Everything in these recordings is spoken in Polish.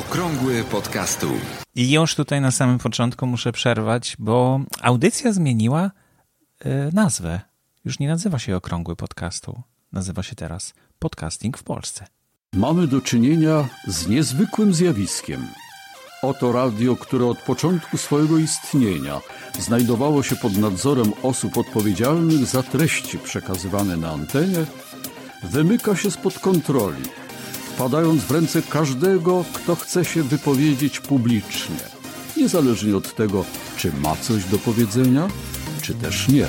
Okrągły podcastu. I już tutaj na samym początku muszę przerwać, bo audycja zmieniła y, nazwę. Już nie nazywa się Okrągły podcastu. Nazywa się teraz Podcasting w Polsce. Mamy do czynienia z niezwykłym zjawiskiem. Oto radio, które od początku swojego istnienia znajdowało się pod nadzorem osób odpowiedzialnych za treści przekazywane na antenie, wymyka się spod kontroli, wpadając w ręce każdego, kto chce się wypowiedzieć publicznie, niezależnie od tego, czy ma coś do powiedzenia, czy też nie.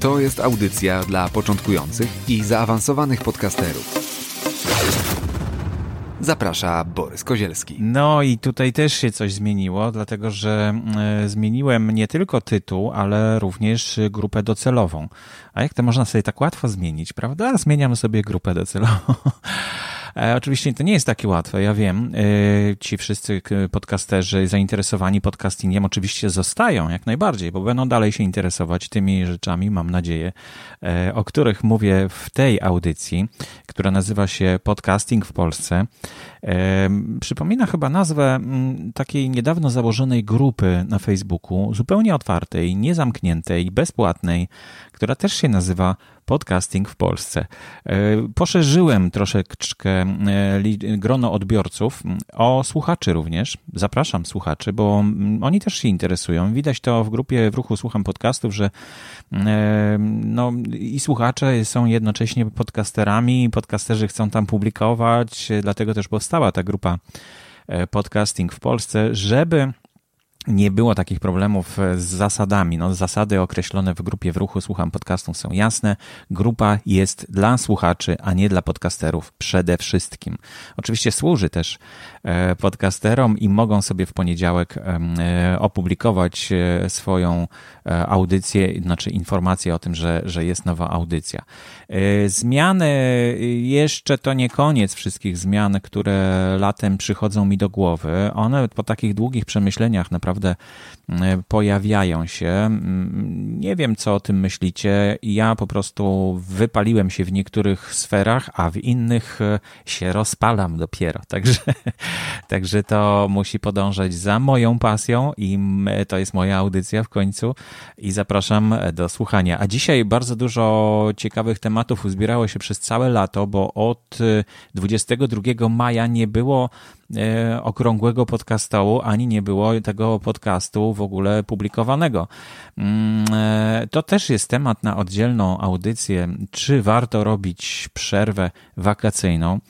To jest audycja dla początkujących i zaawansowanych podcasterów. Zaprasza Borys Kozielski. No i tutaj też się coś zmieniło, dlatego że e, zmieniłem nie tylko tytuł, ale również grupę docelową. A jak to można sobie tak łatwo zmienić, prawda? Zmieniam sobie grupę docelową. E, oczywiście to nie jest takie łatwe, ja wiem. E, ci wszyscy podcasterzy zainteresowani podcastingiem oczywiście zostają jak najbardziej, bo będą dalej się interesować tymi rzeczami, mam nadzieję, e, o których mówię w tej audycji, która nazywa się Podcasting w Polsce. Przypomina chyba nazwę mm, takiej niedawno założonej grupy na Facebooku, zupełnie otwartej, niezamkniętej, bezpłatnej, która też się nazywa podcasting w Polsce. E, poszerzyłem troszeczkę e, grono odbiorców o słuchaczy również. Zapraszam słuchaczy, bo oni też się interesują. Widać to w grupie w ruchu Słucham Podcastów, że e, no, i słuchacze są jednocześnie podcasterami, podcasterzy chcą tam publikować, dlatego też powstała ta grupa podcasting w Polsce, żeby nie było takich problemów z zasadami. No, zasady określone w grupie w ruchu Słucham Podcastów są jasne. Grupa jest dla słuchaczy, a nie dla podcasterów przede wszystkim. Oczywiście służy też e, podcasterom i mogą sobie w poniedziałek e, opublikować e, swoją audycję, znaczy informację o tym, że, że jest nowa audycja. Zmiany jeszcze to nie koniec wszystkich zmian, które latem przychodzą mi do głowy. One po takich długich przemyśleniach naprawdę naprawdę pojawiają się. Mm, nie wiem, co o tym myślicie. Ja po prostu wypaliłem się w niektórych sferach, a w innych e, się rozpalam dopiero. Także, także to musi podążać za moją pasją i to jest moja audycja w końcu i zapraszam do słuchania. A dzisiaj bardzo dużo ciekawych tematów uzbierało się przez całe lato, bo od 22 e, maja nie było E, okrągłego podcastu, ani nie było tego podcastu w ogóle publikowanego. Mm, e, to też jest temat na oddzielną audycję, czy warto robić przerwę wakacyjną.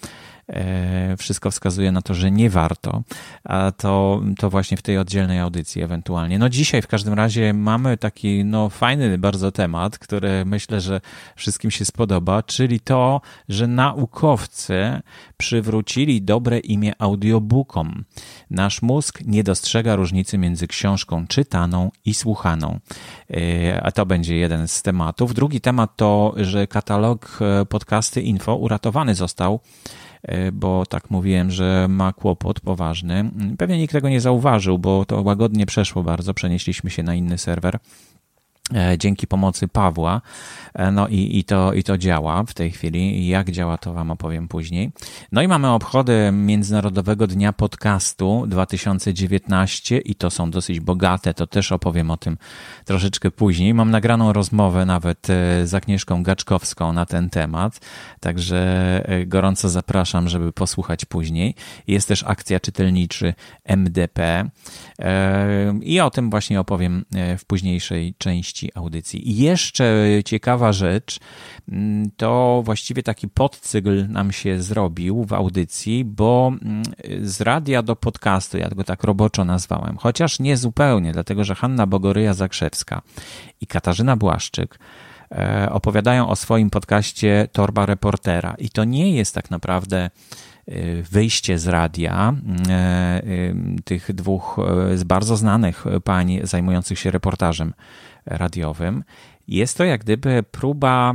E, wszystko wskazuje na to, że nie warto, a to, to właśnie w tej oddzielnej audycji ewentualnie. No dzisiaj w każdym razie mamy taki no fajny bardzo temat, który myślę, że wszystkim się spodoba, czyli to, że naukowcy przywrócili dobre imię audiobookom. Nasz mózg nie dostrzega różnicy między książką czytaną i słuchaną. E, a to będzie jeden z tematów. Drugi temat to, że katalog e, podcasty info uratowany został bo tak mówiłem, że ma kłopot poważny. Pewnie nikt tego nie zauważył, bo to łagodnie przeszło bardzo. Przenieśliśmy się na inny serwer. E, dzięki pomocy Pawła. E, no i, i, to, i to działa w tej chwili. Jak działa, to Wam opowiem później. No i mamy obchody Międzynarodowego Dnia Podcastu 2019 i to są dosyć bogate, to też opowiem o tym troszeczkę później. Mam nagraną rozmowę nawet e, z Agnieszką Gaczkowską na ten temat, także gorąco zapraszam, żeby posłuchać później. Jest też akcja czytelniczy MDP i o tym właśnie opowiem w późniejszej części audycji. I jeszcze ciekawa rzecz, mm, to właściwie taki podcykl nam się zrobił w audycji, bo mm, z radia do podcastu, ja go tak roboczo nazwałem, chociaż nie zupełnie, dlatego że Hanna Bogoryja-Zakrzewska i Katarzyna Błaszczyk e, opowiadają o swoim podcaście Torba Reportera. I to nie jest tak naprawdę e, wyjście z radia e, tych dwóch z bardzo znanych pań zajmujących się reportażem radiowym. jest to jak gdyby próba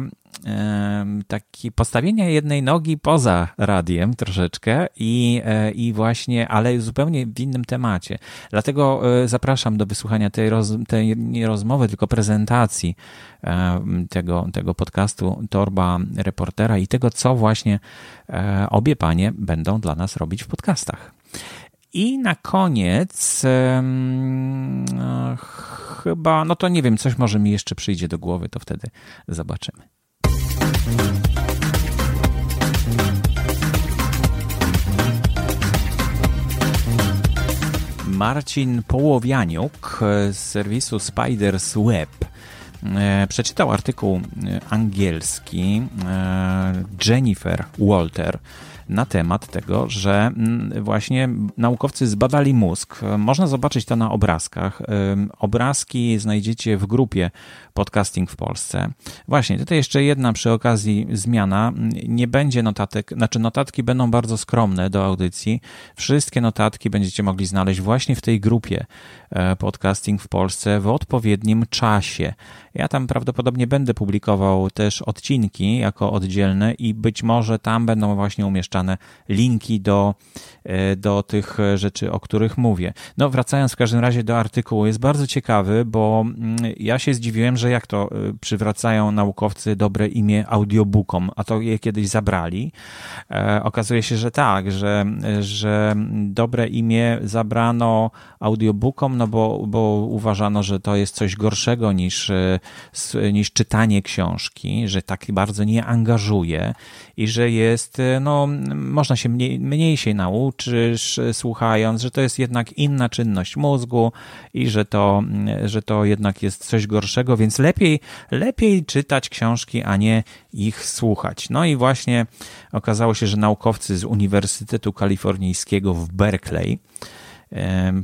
taki postawienia jednej nogi poza radiem troszeczkę i, e, i właśnie, ale zupełnie w innym temacie. Dlatego e, zapraszam do wysłuchania tej, roz, tej nie rozmowy, tylko prezentacji tego, tego podcastu Torba Reportera i tego, co właśnie e, obie panie będą dla nas robić w podcastach. I na koniec chyba, no to nie wiem, coś może mi jeszcze przyjdzie do głowy, to wtedy zobaczymy. Marcin Połowianiuk z serwisu Spiders Web e, przeczytał artykuł e, angielski e, Jennifer Walter na temat tego, że mm, właśnie naukowcy zbadali mózg. Można zobaczyć to na obrazkach. Obrazki znajdziecie w grupie Podcasting w Polsce. Właśnie, tutaj jeszcze jedna przy okazji zmiana. Nie będzie notatek, znaczy notatki będą bardzo skromne do audycji. Wszystkie notatki będziecie mogli znaleźć właśnie w tej grupie e, Podcasting w Polsce w odpowiednim czasie. Ja tam prawdopodobnie będę publikował też odcinki jako oddzielne i być może tam będą właśnie umieszczane linki do, e, do tych rzeczy, o których mówię. No, wracając w każdym razie do artykułu, jest bardzo ciekawy, bo mm, ja się zdziwiłem, że jak to y, przywracają naukowcy dobre imię audiobookom, a to je kiedyś zabrali. E, okazuje się, że tak, że, że dobre imię zabrano audiobookom, no bo, bo uważano, że to jest coś gorszego niż, y, niż czytanie książki, że tak bardzo nie angażuje i że jest, y, no, można się mniej, mniej się nauczysz słuchając, że to jest jednak inna czynność mózgu i że to, że to jednak jest coś gorszego, więc lepiej, lepiej czytać książki, a nie ich słuchać. No i właśnie okazało się, że naukowcy z Uniwersytetu Kalifornijskiego w Berkeley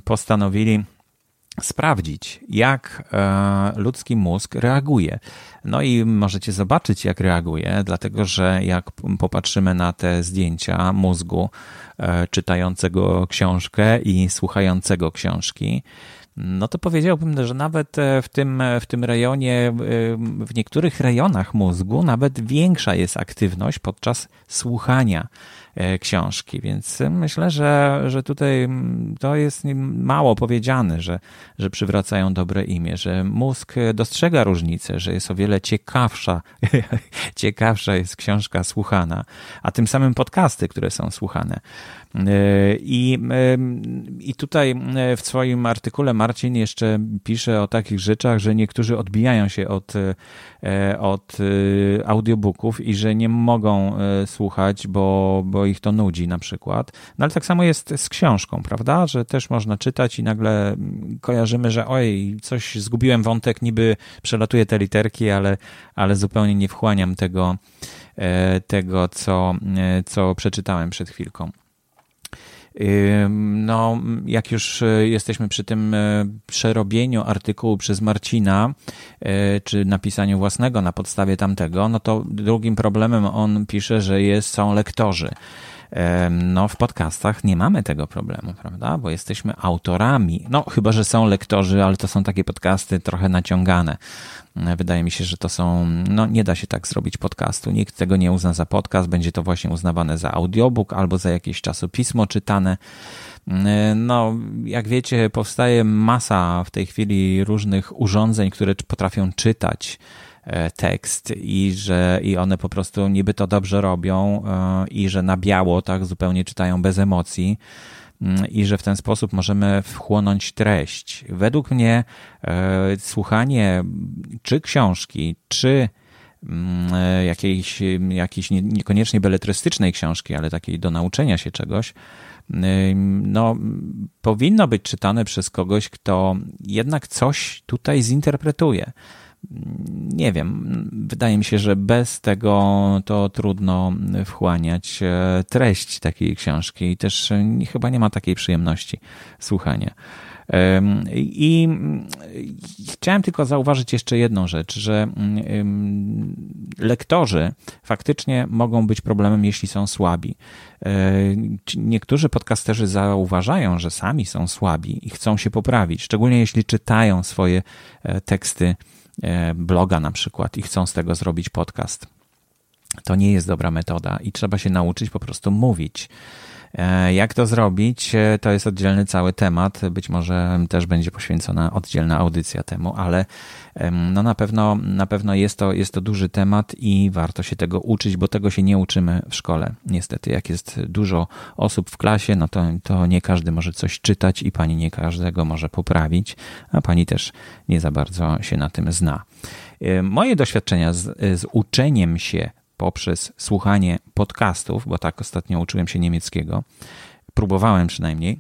postanowili sprawdzić, jak e, ludzki mózg reaguje. No i możecie zobaczyć, jak reaguje, dlatego że jak popatrzymy na te zdjęcia mózgu e, czytającego książkę i słuchającego książki, no to powiedziałbym, że nawet e, w tym, w tym rejonie, w niektórych rejonach mózgu, nawet większa jest aktywność podczas słuchania książki. Więc myślę, że, że tutaj to jest mało powiedziane, że, że przywracają dobre imię, że mózg dostrzega różnicę, że jest o wiele ciekawsza, ciekawsza jest książka słuchana, a tym samym podcasty, które są słuchane. E, I, I tutaj w swoim artykule Marcin jeszcze pisze o takich rzeczach, że niektórzy odbijają się od, e, od audiobooków i że nie mogą słuchać, bo, bo ich to nudzi na przykład. No ale tak samo jest z książką, prawda? Że też można czytać i nagle kojarzymy, że oj, coś zgubiłem wątek, niby przelatuję te literki, ale, ale zupełnie nie wchłaniam tego, e, tego co, e, co przeczytałem przed chwilką. No, jak już e, jesteśmy przy tym przerobieniu artykułu przez Marcina, czy napisaniu własnego na podstawie tamtego, no to drugim problemem on pisze, że jest, są lektorzy. No, w podcastach nie mamy tego problemu, prawda? Bo jesteśmy autorami. No, chyba, że są lektorzy, ale to są takie podcasty trochę naciągane. Wydaje mi się, że to są, no nie da się tak zrobić podcastu. Nikt tego nie uzna za podcast, będzie to właśnie uznawane za audiobook albo za jakieś czasopismo czytane. No, jak wiecie, powstaje masa w tej chwili różnych urządzeń, które potrafią czytać E, tekst i że i one po prostu niby to dobrze robią e, i że na biało tak zupełnie czytają bez emocji mm, i że w ten sposób możemy wchłonąć treść. Według mnie e, słuchanie czy książki, czy mm, jakiejś, jakiejś niekoniecznie beletrystycznej książki, ale takiej do nauczenia się czegoś, no, powinno być czytane przez kogoś, kto jednak coś tutaj zinterpretuje nie wiem, wydaje mi się, że bez tego to trudno wchłaniać e, treść takiej książki i też chyba nie ma takiej przyjemności słuchania. I chciałem tylko zauważyć jeszcze jedną rzecz, że lektorzy faktycznie mogą być problemem, jeśli są słabi. E, niektórzy podcasterzy zauważają, że sami są słabi i chcą się poprawić, szczególnie jeśli czytają swoje e, teksty bloga na przykład i chcą z tego zrobić podcast. To nie jest dobra metoda i trzeba się nauczyć po prostu mówić. E, jak to zrobić? E, to jest oddzielny cały temat. Być może też będzie poświęcona oddzielna audycja temu, ale no na pewno, na pewno jest, to, jest to duży temat i warto się tego uczyć, bo tego się nie uczymy w szkole. Niestety, jak jest dużo osób w klasie, no to, to nie każdy może coś czytać i pani nie każdego może poprawić, a pani też nie za bardzo się na tym zna. E, moje doświadczenia z, z uczeniem się poprzez słuchanie podcastów, bo tak ostatnio uczyłem się niemieckiego, próbowałem przynajmniej,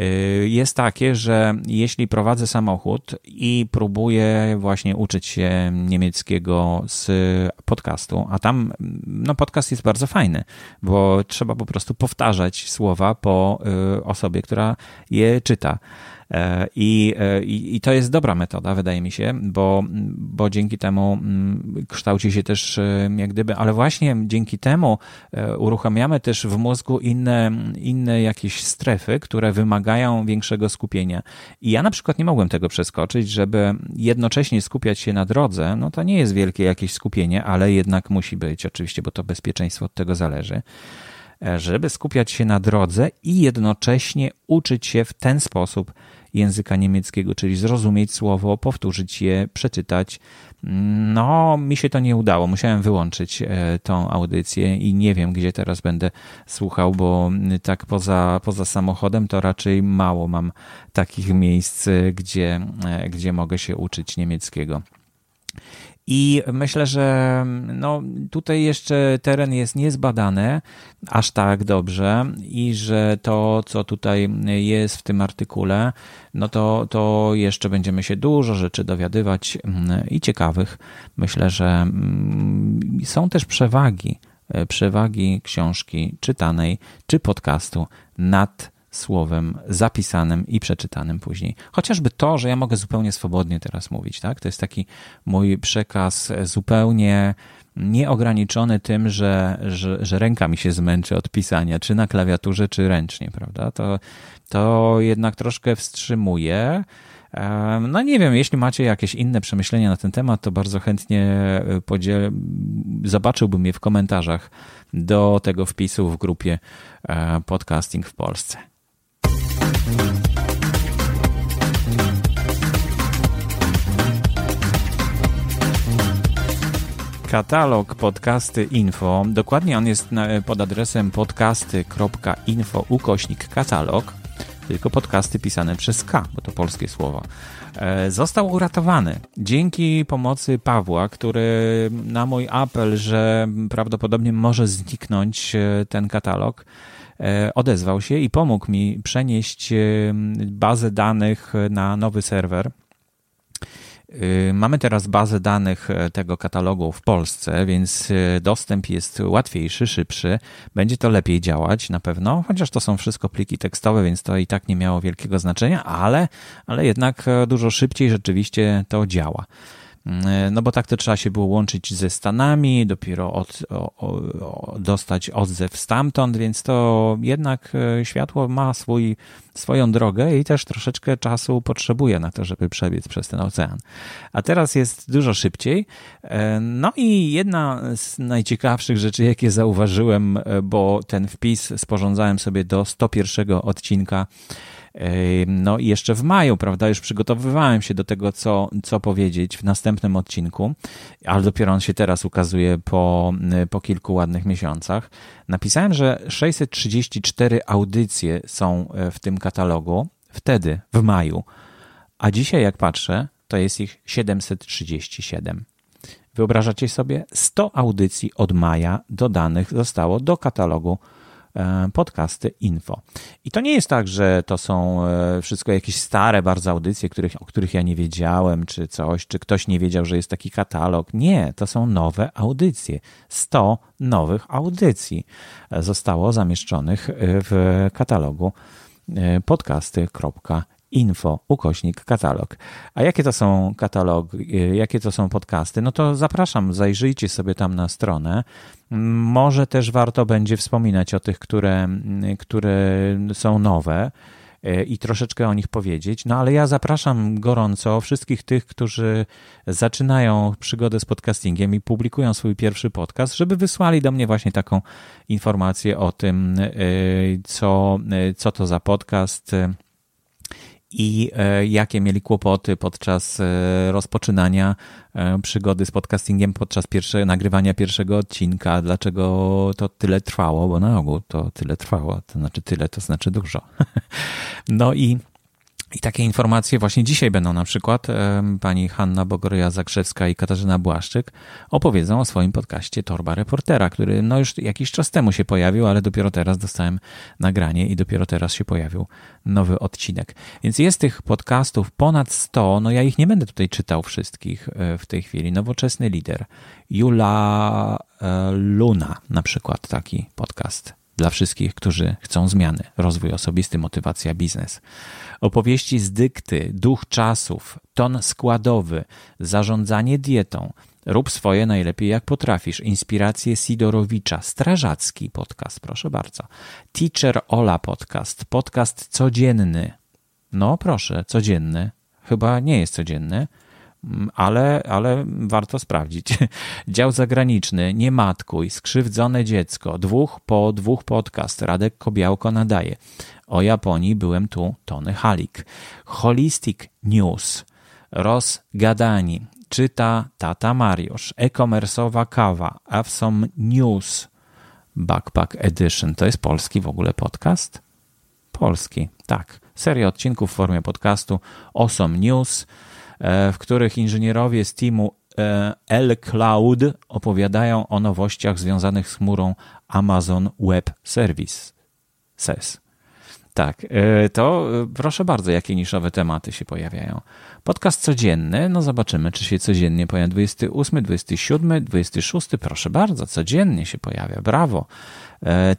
y, jest takie, że jeśli prowadzę samochód i próbuję właśnie uczyć się niemieckiego z podcastu, a tam no podcast jest bardzo fajny, bo trzeba po prostu powtarzać słowa po y, osobie, która je czyta. E, I, e, i, I, to jest dobra metoda, wydaje mi się, bo, bo dzięki temu mm, kształci się też e, jak gdyby, ale właśnie dzięki temu uruchamiamy też w mózgu inne, inne jakieś strefy, które wymagają większego skupienia. I ja na przykład nie mogłem tego przeskoczyć, żeby jednocześnie skupiać się na drodze, no to nie jest wielkie jakieś skupienie, ale jednak musi być, oczywiście, bo to bezpieczeństwo od tego zależy żeby skupiać się na drodze i jednocześnie uczyć się w ten sposób języka niemieckiego, czyli zrozumieć słowo, powtórzyć je, przeczytać. No, mi się to nie udało. Musiałem wyłączyć e, tą audycję i nie wiem, gdzie teraz będę słuchał, bo tak poza, poza samochodem to raczej mało mam takich miejsc, e, gdzie, e, gdzie mogę się uczyć niemieckiego. I myślę, że no, tutaj jeszcze teren jest niezbadany aż tak dobrze i że to, co tutaj jest w tym artykule, no to, to jeszcze będziemy się dużo rzeczy dowiadywać mm, i ciekawych. Myślę, że mm, są też przewagi, e, przewagi książki czytanej czy podcastu nad słowem zapisanym i przeczytanym później. Chociażby to, że ja mogę zupełnie swobodnie teraz mówić, tak? To jest taki mój przekaz zupełnie nieograniczony tym, że, że, że ręka mi się zmęczy od pisania, czy na klawiaturze, czy ręcznie, prawda? To, to jednak troszkę wstrzymuje. No nie wiem, jeśli macie jakieś inne przemyślenia na ten temat, to bardzo chętnie e, podziel... zobaczyłbym je w komentarzach do tego wpisu w grupie e, Podcasting w Polsce. Katalog podcasty info. Dokładnie on jest pod adresem podcasty.info ukośnik katalog. Tylko podcasty pisane przez K, bo to polskie słowo. E, został uratowany dzięki pomocy Pawła, który na mój apel, że prawdopodobnie może zniknąć e, ten katalog, odezwał się i pomógł mi przenieść e, bazę danych na nowy serwer. E, mamy teraz bazę danych tego katalogu w Polsce, więc dostęp jest łatwiejszy, szybszy. Będzie to lepiej działać na pewno, chociaż to są wszystko pliki tekstowe, więc to i tak nie miało wielkiego znaczenia, ale, ale jednak dużo szybciej rzeczywiście to działa. Mm, no bo tak to trzeba się było łączyć ze Stanami, dopiero od, o, o, dostać odzew stamtąd, więc to jednak e, światło ma swój, swoją drogę i też troszeczkę czasu potrzebuje na to, żeby przebiec przez ten ocean. A teraz jest dużo szybciej. E, no i jedna z najciekawszych rzeczy, jakie zauważyłem, e, bo ten wpis sporządzałem sobie do 101 odcinka no i jeszcze w maju, prawda, już przygotowywałem się do tego, co, co powiedzieć w następnym odcinku, ale dopiero on się teraz ukazuje po, po kilku ładnych miesiącach. Napisałem, że 634 audycje są e, w tym katalogu, wtedy, w maju, a dzisiaj, jak patrzę, to jest ich 737. Wyobrażacie sobie? 100 audycji od maja dodanych zostało do katalogu podcasty info. I to nie jest tak, że to są e, wszystko jakieś stare bardzo audycje, których, o których ja nie wiedziałem, czy coś, czy ktoś nie wiedział, że jest taki katalog. Nie, to są nowe audycje. 100 nowych audycji e, zostało zamieszczonych w katalogu podcasty.info info, ukośnik, katalog. A jakie to są katalogi, y, jakie to są podcasty? No to zapraszam, zajrzyjcie sobie tam na stronę. Może też warto będzie wspominać o tych, które, które są nowe. i troszeczkę o nich powiedzieć. No ale ja zapraszam gorąco wszystkich tych, którzy zaczynają przygodę z podcastingiem i publikują swój pierwszy podcast, żeby wysłali do mnie właśnie taką informację o tym, co, co to za podcast i e, jakie mieli kłopoty podczas e, rozpoczynania e, przygody z podcastingiem, podczas pierwsze, nagrywania pierwszego odcinka, dlaczego to tyle trwało, bo na ogół to tyle trwało, to znaczy tyle, to znaczy dużo. No i i takie informacje właśnie dzisiaj będą na przykład pani Hanna Bogoryja-Zakrzewska i Katarzyna Błaszczyk opowiedzą o swoim podcaście Torba Reportera, który no już jakiś czas temu się pojawił, ale dopiero teraz dostałem nagranie i dopiero teraz się pojawił nowy odcinek. Więc jest tych podcastów ponad 100, no ja ich nie będę tutaj czytał wszystkich e, w tej chwili. Nowoczesny lider, Jula e, Luna na przykład taki podcast dla wszystkich, którzy chcą zmiany, rozwój osobisty, motywacja, biznes. Opowieści z dykty, duch czasów, ton składowy, zarządzanie dietą. Rób swoje najlepiej jak potrafisz. Inspiracje Sidorowicza, strażacki podcast, proszę bardzo. Teacher Ola podcast, podcast codzienny. No proszę, codzienny. Chyba nie jest codzienny ale, ale warto sprawdzić. Dział zagraniczny, nie matkuj, skrzywdzone dziecko, dwóch po dwóch podcast, Radek Kobiałko nadaje. O Japonii byłem tu, Tony Halik. Holistic News, Rozgadani, czyta Tata Mariusz, e-commerce'owa kawa, Awesome News, Backpack Edition. To jest polski w ogóle podcast? Polski, tak. Seria odcinków w formie podcastu Awesome News, w których inżynierowie z teamu e, L Cloud opowiadają o nowościach związanych z chmurą Amazon Web Service. Tak, e, to proszę bardzo, jakie niszowe tematy się pojawiają. Podcast codzienny, no zobaczymy, czy się codziennie pojawia. 28, 27, 26, proszę bardzo, codziennie się pojawia, brawo.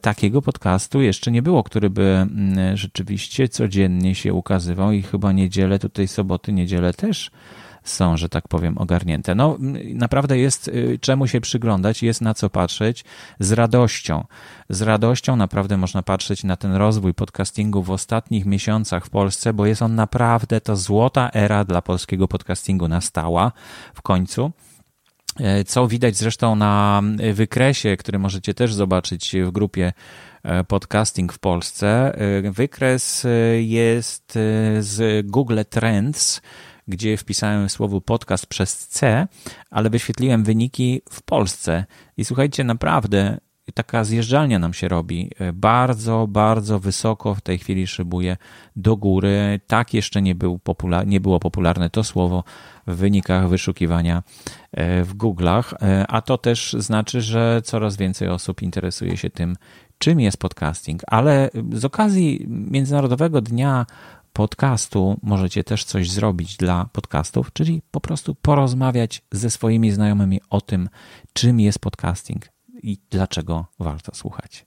Takiego podcastu jeszcze nie było, który by mm, rzeczywiście codziennie się ukazywał i chyba niedzielę, tutaj soboty, niedzielę też są, że tak powiem, ogarnięte. No, naprawdę jest y, czemu się przyglądać, jest na co patrzeć z radością. Z radością naprawdę można patrzeć na ten rozwój podcastingu w ostatnich miesiącach w Polsce, bo jest on naprawdę, to złota era dla polskiego podcastingu nastała w końcu. E, co widać zresztą na wykresie, który możecie też zobaczyć w grupie e, Podcasting w Polsce. E, wykres jest z Google Trends, gdzie wpisałem słowo podcast przez C, ale wyświetliłem wyniki w Polsce. I słuchajcie, naprawdę taka zjeżdżalnia nam się robi. Bardzo, bardzo wysoko w tej chwili szybuje do góry. Tak jeszcze nie, był popular, nie było popularne to słowo w wynikach wyszukiwania e, w Google'ach, e, a to też znaczy, że coraz więcej osób interesuje się tym, czym jest podcasting. Ale z okazji Międzynarodowego Dnia podcastu możecie też coś zrobić dla podcastów, czyli po prostu porozmawiać ze swoimi znajomymi o tym, czym jest podcasting i dlaczego warto słuchać.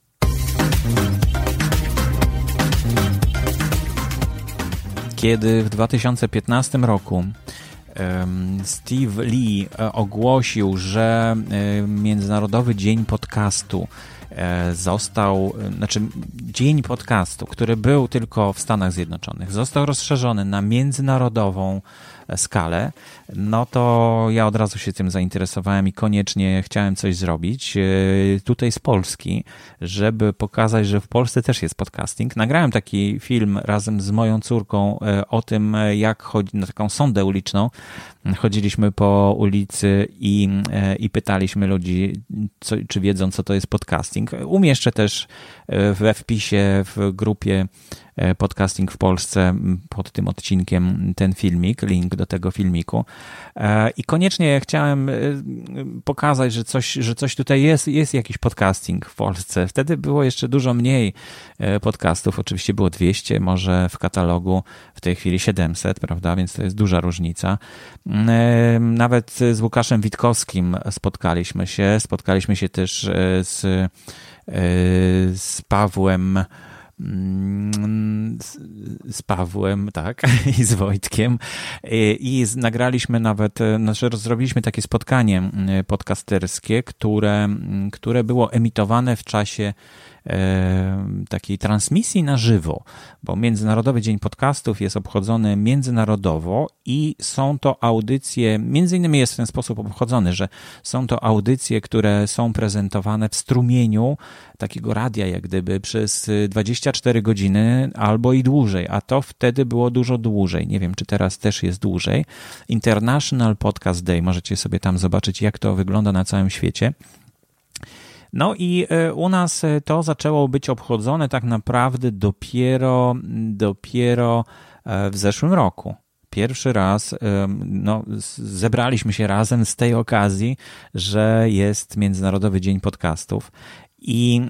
Kiedy w 2015 roku Steve Lee e, ogłosił, że e, Międzynarodowy Dzień Podcastu E, został, znaczy dzień podcastu, który był tylko w Stanach Zjednoczonych, został rozszerzony na międzynarodową skalę, no to ja od razu się tym zainteresowałem i koniecznie chciałem coś zrobić e, tutaj z Polski, żeby pokazać, że w Polsce też jest podcasting. Nagrałem taki film razem z moją córką e, o tym, jak chodzi na taką sondę uliczną. Chodziliśmy po ulicy i, e, i pytaliśmy ludzi, co, czy wiedzą, co to jest podcasting. Umieszczę też we wpisie w grupie E, podcasting w Polsce pod tym odcinkiem ten filmik, link do tego filmiku. E, I koniecznie chciałem e, pokazać, że coś, że coś tutaj jest, jest jakiś podcasting w Polsce. Wtedy było jeszcze dużo mniej podcastów, oczywiście było 200, może w katalogu w tej chwili 700, prawda, więc to jest duża różnica. Nawet z Łukaszem Witkowskim spotkaliśmy się, spotkaliśmy się też z, z Pawłem mm, z, Pawłem, tak, i z Wojtkiem. I, i nagraliśmy nawet, znaczy zrobiliśmy takie spotkanie podcasterskie, które, które było emitowane w czasie takiej transmisji na żywo, bo Międzynarodowy Dzień Podcastów jest obchodzony międzynarodowo i są to audycje, między innymi jest w ten sposób obchodzony, że są to audycje, które są prezentowane w strumieniu takiego radia, jak gdyby przez 24 godziny albo i dłużej, a to wtedy było dużo dłużej. Nie wiem, czy teraz też jest dłużej. International Podcast Day, możecie sobie tam zobaczyć, jak to wygląda na całym świecie. No i e, u nas e, to zaczęło być obchodzone tak naprawdę dopiero, dopiero e, w zeszłym roku pierwszy raz no, zebraliśmy się razem z tej okazji, że jest Międzynarodowy Dzień Podcastów. I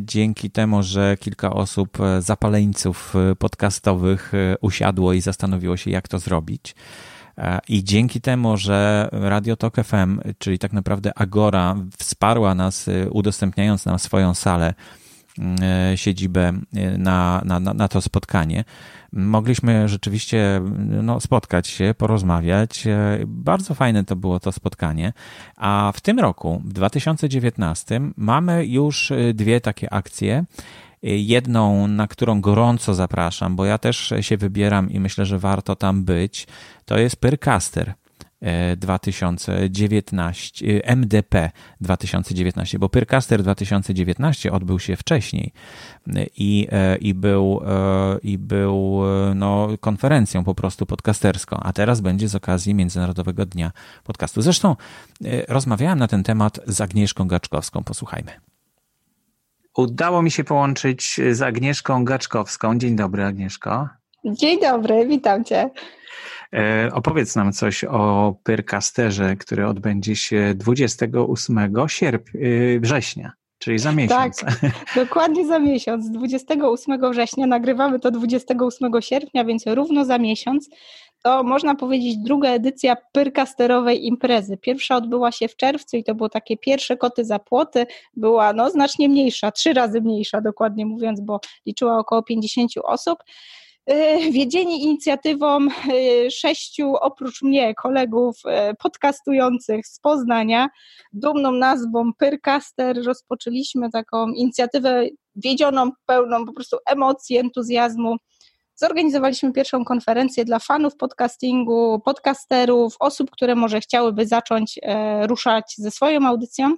dzięki temu, że kilka osób, zapaleńców podcastowych usiadło i zastanowiło się, jak to zrobić, I dzięki temu, że Radio Tok FM, czyli tak naprawdę Agora, wsparła nas, e, udostępniając nam swoją salę, e, siedzibę na, na, na to spotkanie. Mogliśmy rzeczywiście no, spotkać się, porozmawiać. Bardzo fajne to było to spotkanie. A w tym roku, w 2019, mamy już dwie takie akcje. Jedną, na którą gorąco zapraszam, bo ja też się wybieram i myślę, że warto tam być, to jest Pyrcaster. 2019, MDP 2019, bo Pyrcaster 2019 odbył się wcześniej i, e, i był, e, i był e, no, konferencją po prostu podcasterską, a teraz będzie z okazji Międzynarodowego Dnia Podcastu. Zresztą rozmawiałem na ten temat z Agnieszką Gaczkowską, posłuchajmy. Udało mi się połączyć z Agnieszką Gaczkowską. Dzień dobry, Agnieszko. Dzień dobry, witam Cię. E, opowiedz nam coś o Pyrcasterze, który odbędzie się 28 sierp y, września. Czyli za miesiąc. Tak, dokładnie za miesiąc. 28 września nagrywamy to 28 sierpnia, więc równo za miesiąc to można powiedzieć druga edycja pyrkasterowej imprezy. Pierwsza odbyła się w czerwcu i to było takie pierwsze koty za płoty. Była no, znacznie mniejsza, trzy razy mniejsza dokładnie mówiąc, bo liczyła około 50 osób. Y, wiedzieni inicjatywą y, sześciu, oprócz mnie, kolegów y, podcastujących z Poznania, dumną nazwą Pyrcaster, rozpoczęliśmy taką inicjatywę wiedzioną, pełną po prostu emocji, entuzjazmu zorganizowaliśmy pierwszą konferencję dla fanów podcastingu, podcasterów, osób, które może chciałyby zacząć e, ruszać ze swoją audycją.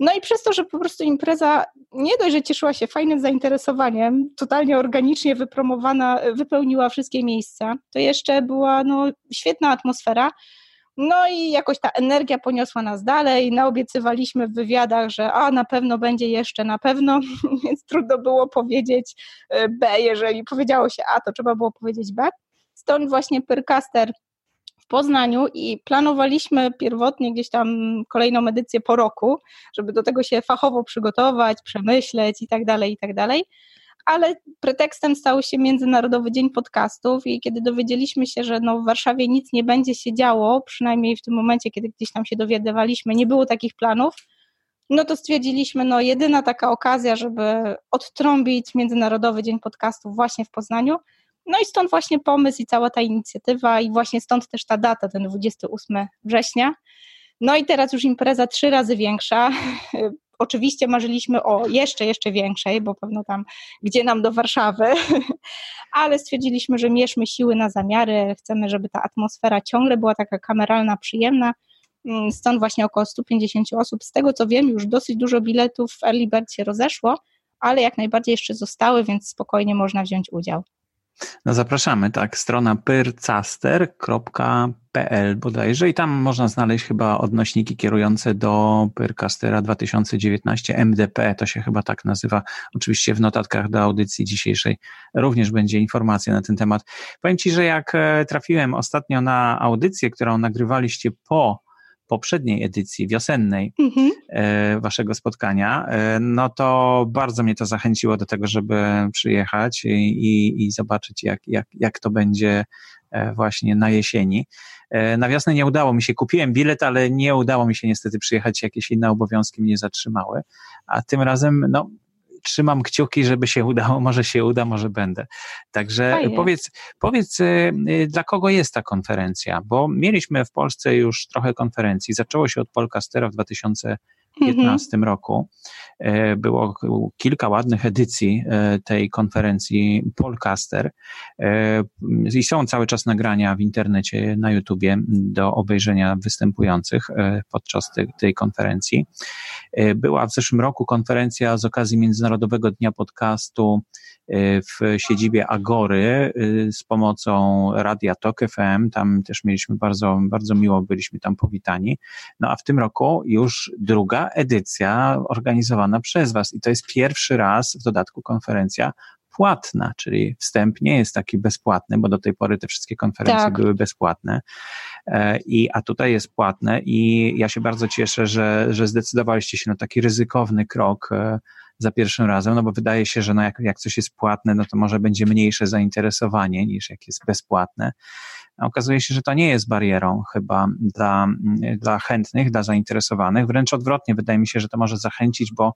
No i przez to, że po prostu impreza nie dość, że cieszyła się fajnym zainteresowaniem, totalnie organicznie wypromowana, wypełniła wszystkie miejsca, to jeszcze była no, świetna atmosfera. No i jakoś ta energia poniosła nas dalej. Naobiecywaliśmy w wywiadach, że a na pewno będzie jeszcze, na pewno, więc trudno było powiedzieć e, B, jeżeli powiedziało się A, to trzeba było powiedzieć B. Stąd właśnie Pyrcaster w Poznaniu i planowaliśmy pierwotnie gdzieś tam kolejną edycję po roku, żeby do tego się fachowo przygotować, przemyśleć i tak dalej, i tak dalej ale pretekstem stał się Międzynarodowy Dzień Podcastów i kiedy dowiedzieliśmy się, że no w Warszawie nic nie będzie się działo, przynajmniej w tym momencie, kiedy gdzieś tam się dowiadywaliśmy, nie było takich planów, no to stwierdziliśmy, no jedyna taka okazja, żeby odtrąbić Międzynarodowy Dzień Podcastów właśnie w Poznaniu. No i stąd właśnie pomysł i cała ta inicjatywa i właśnie stąd też ta data, ten 28 września. No i teraz już impreza trzy razy większa. Oczywiście marzyliśmy o jeszcze, jeszcze większej, bo pewno tam, gdzie nam do Warszawy, ale stwierdziliśmy, że mierzmy siły na zamiary, chcemy, żeby ta atmosfera ciągle była taka kameralna, przyjemna, mm, stąd właśnie około 150 osób. Z tego co wiem, już dosyć dużo biletów w Early Bird się rozeszło, ale jak najbardziej jeszcze zostały, więc spokojnie można wziąć udział. No zapraszamy, tak, strona pyrcaster.pl bodajże i tam można znaleźć chyba odnośniki kierujące do Pyrcastera 2019 MDP, to się chyba tak nazywa, oczywiście w notatkach do audycji dzisiejszej również będzie informacja na ten temat. Powiem Ci, że jak e, trafiłem ostatnio na audycję, którą nagrywaliście po poprzedniej edycji wiosennej mhm. E, waszego spotkania, e, no to bardzo mnie to zachęciło do tego, żeby przyjechać i, i, i zobaczyć, jak, jak, jak to będzie e, właśnie na jesieni. Na wiosnę nie udało mi się, kupiłem bilet, ale nie udało mi się niestety przyjechać, jakieś inne obowiązki mnie zatrzymały, a tym razem, no, trzymam kciuki, żeby się udało, może się uda, może będę. Także Fajnie. powiedz, powiedz, dla kogo jest ta konferencja? Bo mieliśmy w Polsce już trochę konferencji. Zaczęło się od Polkastera w 2000 2015 mhm. roku. E, było kilka ładnych edycji e, tej konferencji Polcaster e, i są cały czas nagrania w internecie, na YouTubie do obejrzenia występujących podczas tej, tej konferencji. Była w zeszłym roku konferencja z okazji Międzynarodowego Dnia Podcastu w siedzibie Agory z pomocą Radia Tok FM. Tam też mieliśmy bardzo, bardzo miło, byliśmy tam powitani. No a w tym roku już druga edycja organizowana przez Was i to jest pierwszy raz w dodatku konferencja płatna, czyli wstęp nie jest taki bezpłatny, bo do tej pory te wszystkie konferencje tak. były bezpłatne. E, I, a tutaj jest płatne i ja się bardzo cieszę, że, że zdecydowaliście się na taki ryzykowny krok e, za pierwszym razem, no bo wydaje się, że no jak, jak coś jest płatne, no to może będzie mniejsze zainteresowanie niż jak jest bezpłatne. Okazuje się, że to nie jest barierą chyba dla, dla chętnych, dla zainteresowanych. Wręcz odwrotnie, wydaje mi się, że to może zachęcić, bo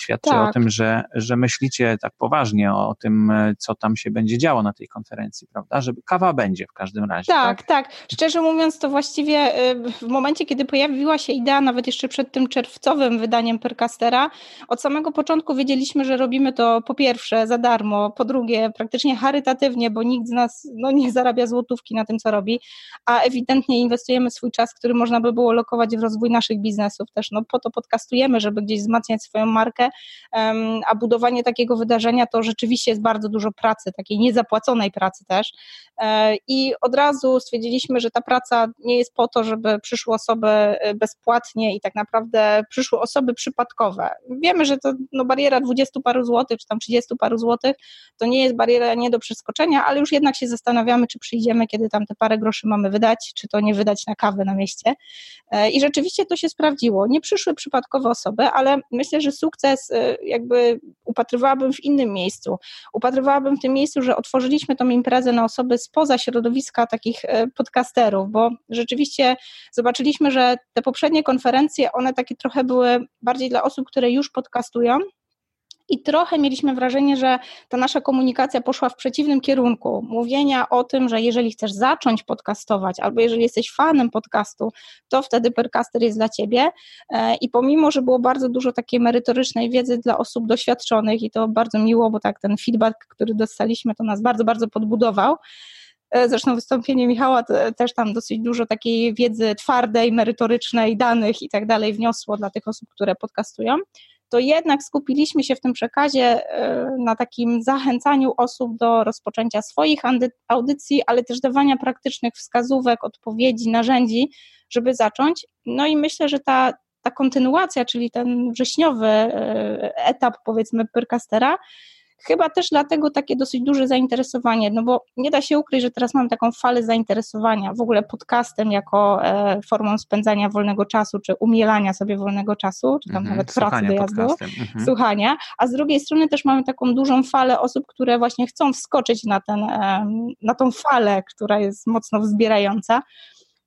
świadczy tak. o tym, że, że myślicie tak poważnie o, tym, co tam się będzie działo na tej konferencji, prawda? Żeby kawa będzie w każdym razie. Tak, tak. tak. Szczerze mówiąc, to właściwie y, w momencie, kiedy pojawiła się idea, nawet jeszcze przed tym czerwcowym wydaniem Percastera, od samego początku wiedzieliśmy, że robimy to po pierwsze za darmo, po drugie praktycznie charytatywnie, bo nikt z nas no, nie zarabia złotówki na tym, co robi, a ewidentnie inwestujemy swój czas, który można by było lokować w rozwój naszych biznesów też. No, po to podcastujemy, żeby gdzieś wzmacniać swoją markę, a budowanie takiego wydarzenia to rzeczywiście jest bardzo dużo pracy, takiej niezapłaconej pracy też. E, I od razu stwierdziliśmy, że ta praca nie jest po to, żeby przyszły osoby e, bezpłatnie i tak naprawdę przyszły osoby przypadkowe. Wiemy, że to no, bariera 20 paru złotych, czy tam 30 paru złotych, to nie jest bariera nie do przeskoczenia, ale już jednak się zastanawiamy, czy przyjdziemy, kiedy tam te parę groszy mamy wydać, czy to nie wydać na kawę na mieście. E, I rzeczywiście to się sprawdziło. Nie przyszły przypadkowe osoby, ale myślę, że sukces e, jakby upatrywałabym w innym miejscu. Upatrywałabym w tym miejscu, że otworzyliśmy tą imprezę na osoby spoza środowiska takich e, podcasterów, bo rzeczywiście zobaczyliśmy, że te poprzednie konferencje, one takie trochę były bardziej dla osób, które już podcastują, i trochę mieliśmy wrażenie, że ta nasza komunikacja poszła w przeciwnym kierunku. Mówienia o tym, że jeżeli chcesz zacząć podcastować, albo jeżeli jesteś fanem podcastu, to wtedy Percaster jest dla ciebie. E, I pomimo, że było bardzo dużo takiej merytorycznej wiedzy dla osób doświadczonych, i to bardzo miło, bo tak ten feedback, który dostaliśmy, to nas bardzo, bardzo podbudował. E, zresztą wystąpienie Michała też tam dosyć dużo takiej wiedzy twardej, merytorycznej, danych i tak dalej wniosło dla tych osób, które podcastują to jednak skupiliśmy się w tym przekazie e, na takim zachęcaniu osób do rozpoczęcia swoich audycji, ale też dawania praktycznych wskazówek, odpowiedzi, narzędzi, żeby zacząć. No i myślę, że ta, ta kontynuacja, czyli ten wrześniowy e, etap, powiedzmy, Pyrkastera, Chyba też dlatego takie dosyć duże zainteresowanie, no bo nie da się ukryć, że teraz mam taką falę zainteresowania w ogóle podcastem jako e, formą spędzania wolnego czasu, czy umielania sobie wolnego czasu, czy tam mhm, nawet pracy dojazdu, mhm. słuchania, a z drugiej strony też mamy taką dużą falę osób, które właśnie chcą wskoczyć na, ten, e, na tą falę, która jest mocno wzbierająca.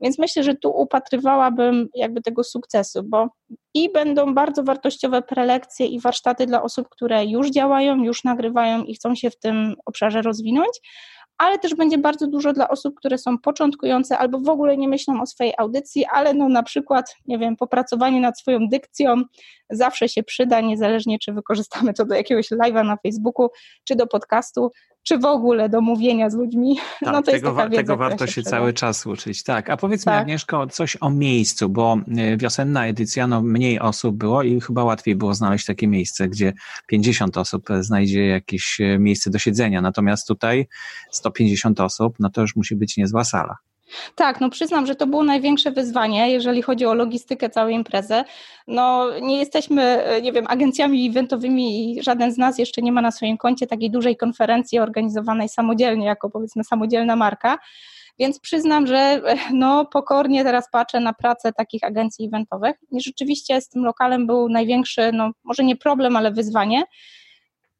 Więc myślę, że tu upatrywałabym jakby tego sukcesu, bo i będą bardzo wartościowe prelekcje i warsztaty dla osób, które już działają, już nagrywają i chcą się w tym obszarze rozwinąć, ale też będzie bardzo dużo dla osób, które są początkujące albo w ogóle nie myślą o swojej audycji, ale no na przykład, nie wiem, popracowanie nad swoją dykcją zawsze się przyda, niezależnie czy wykorzystamy to do jakiegoś live'a na Facebooku, czy do podcastu, czy w ogóle do mówienia z ludźmi. Tak, no to tego, wiedza, tego warto się, się cały czas uczyć. Tak, a powiedz tak. mi Agnieszko coś o miejscu, bo e, wiosenna edycja, no mniej osób było i chyba łatwiej było znaleźć takie miejsce, gdzie 50 osób znajdzie jakieś e, miejsce do siedzenia, natomiast tutaj 150 osób, no to już musi być niezła sala. Tak, no przyznam, że to było największe wyzwanie, jeżeli chodzi o logistykę całej imprezy. No nie jesteśmy, nie wiem, agencjami eventowymi i żaden z nas jeszcze nie ma na swoim koncie takiej dużej konferencji organizowanej samodzielnie, jako powiedzmy samodzielna marka. Więc przyznam, że no, pokornie teraz patrzę na pracę takich agencji eventowych. I rzeczywiście z tym lokalem był największy, no może nie problem, ale wyzwanie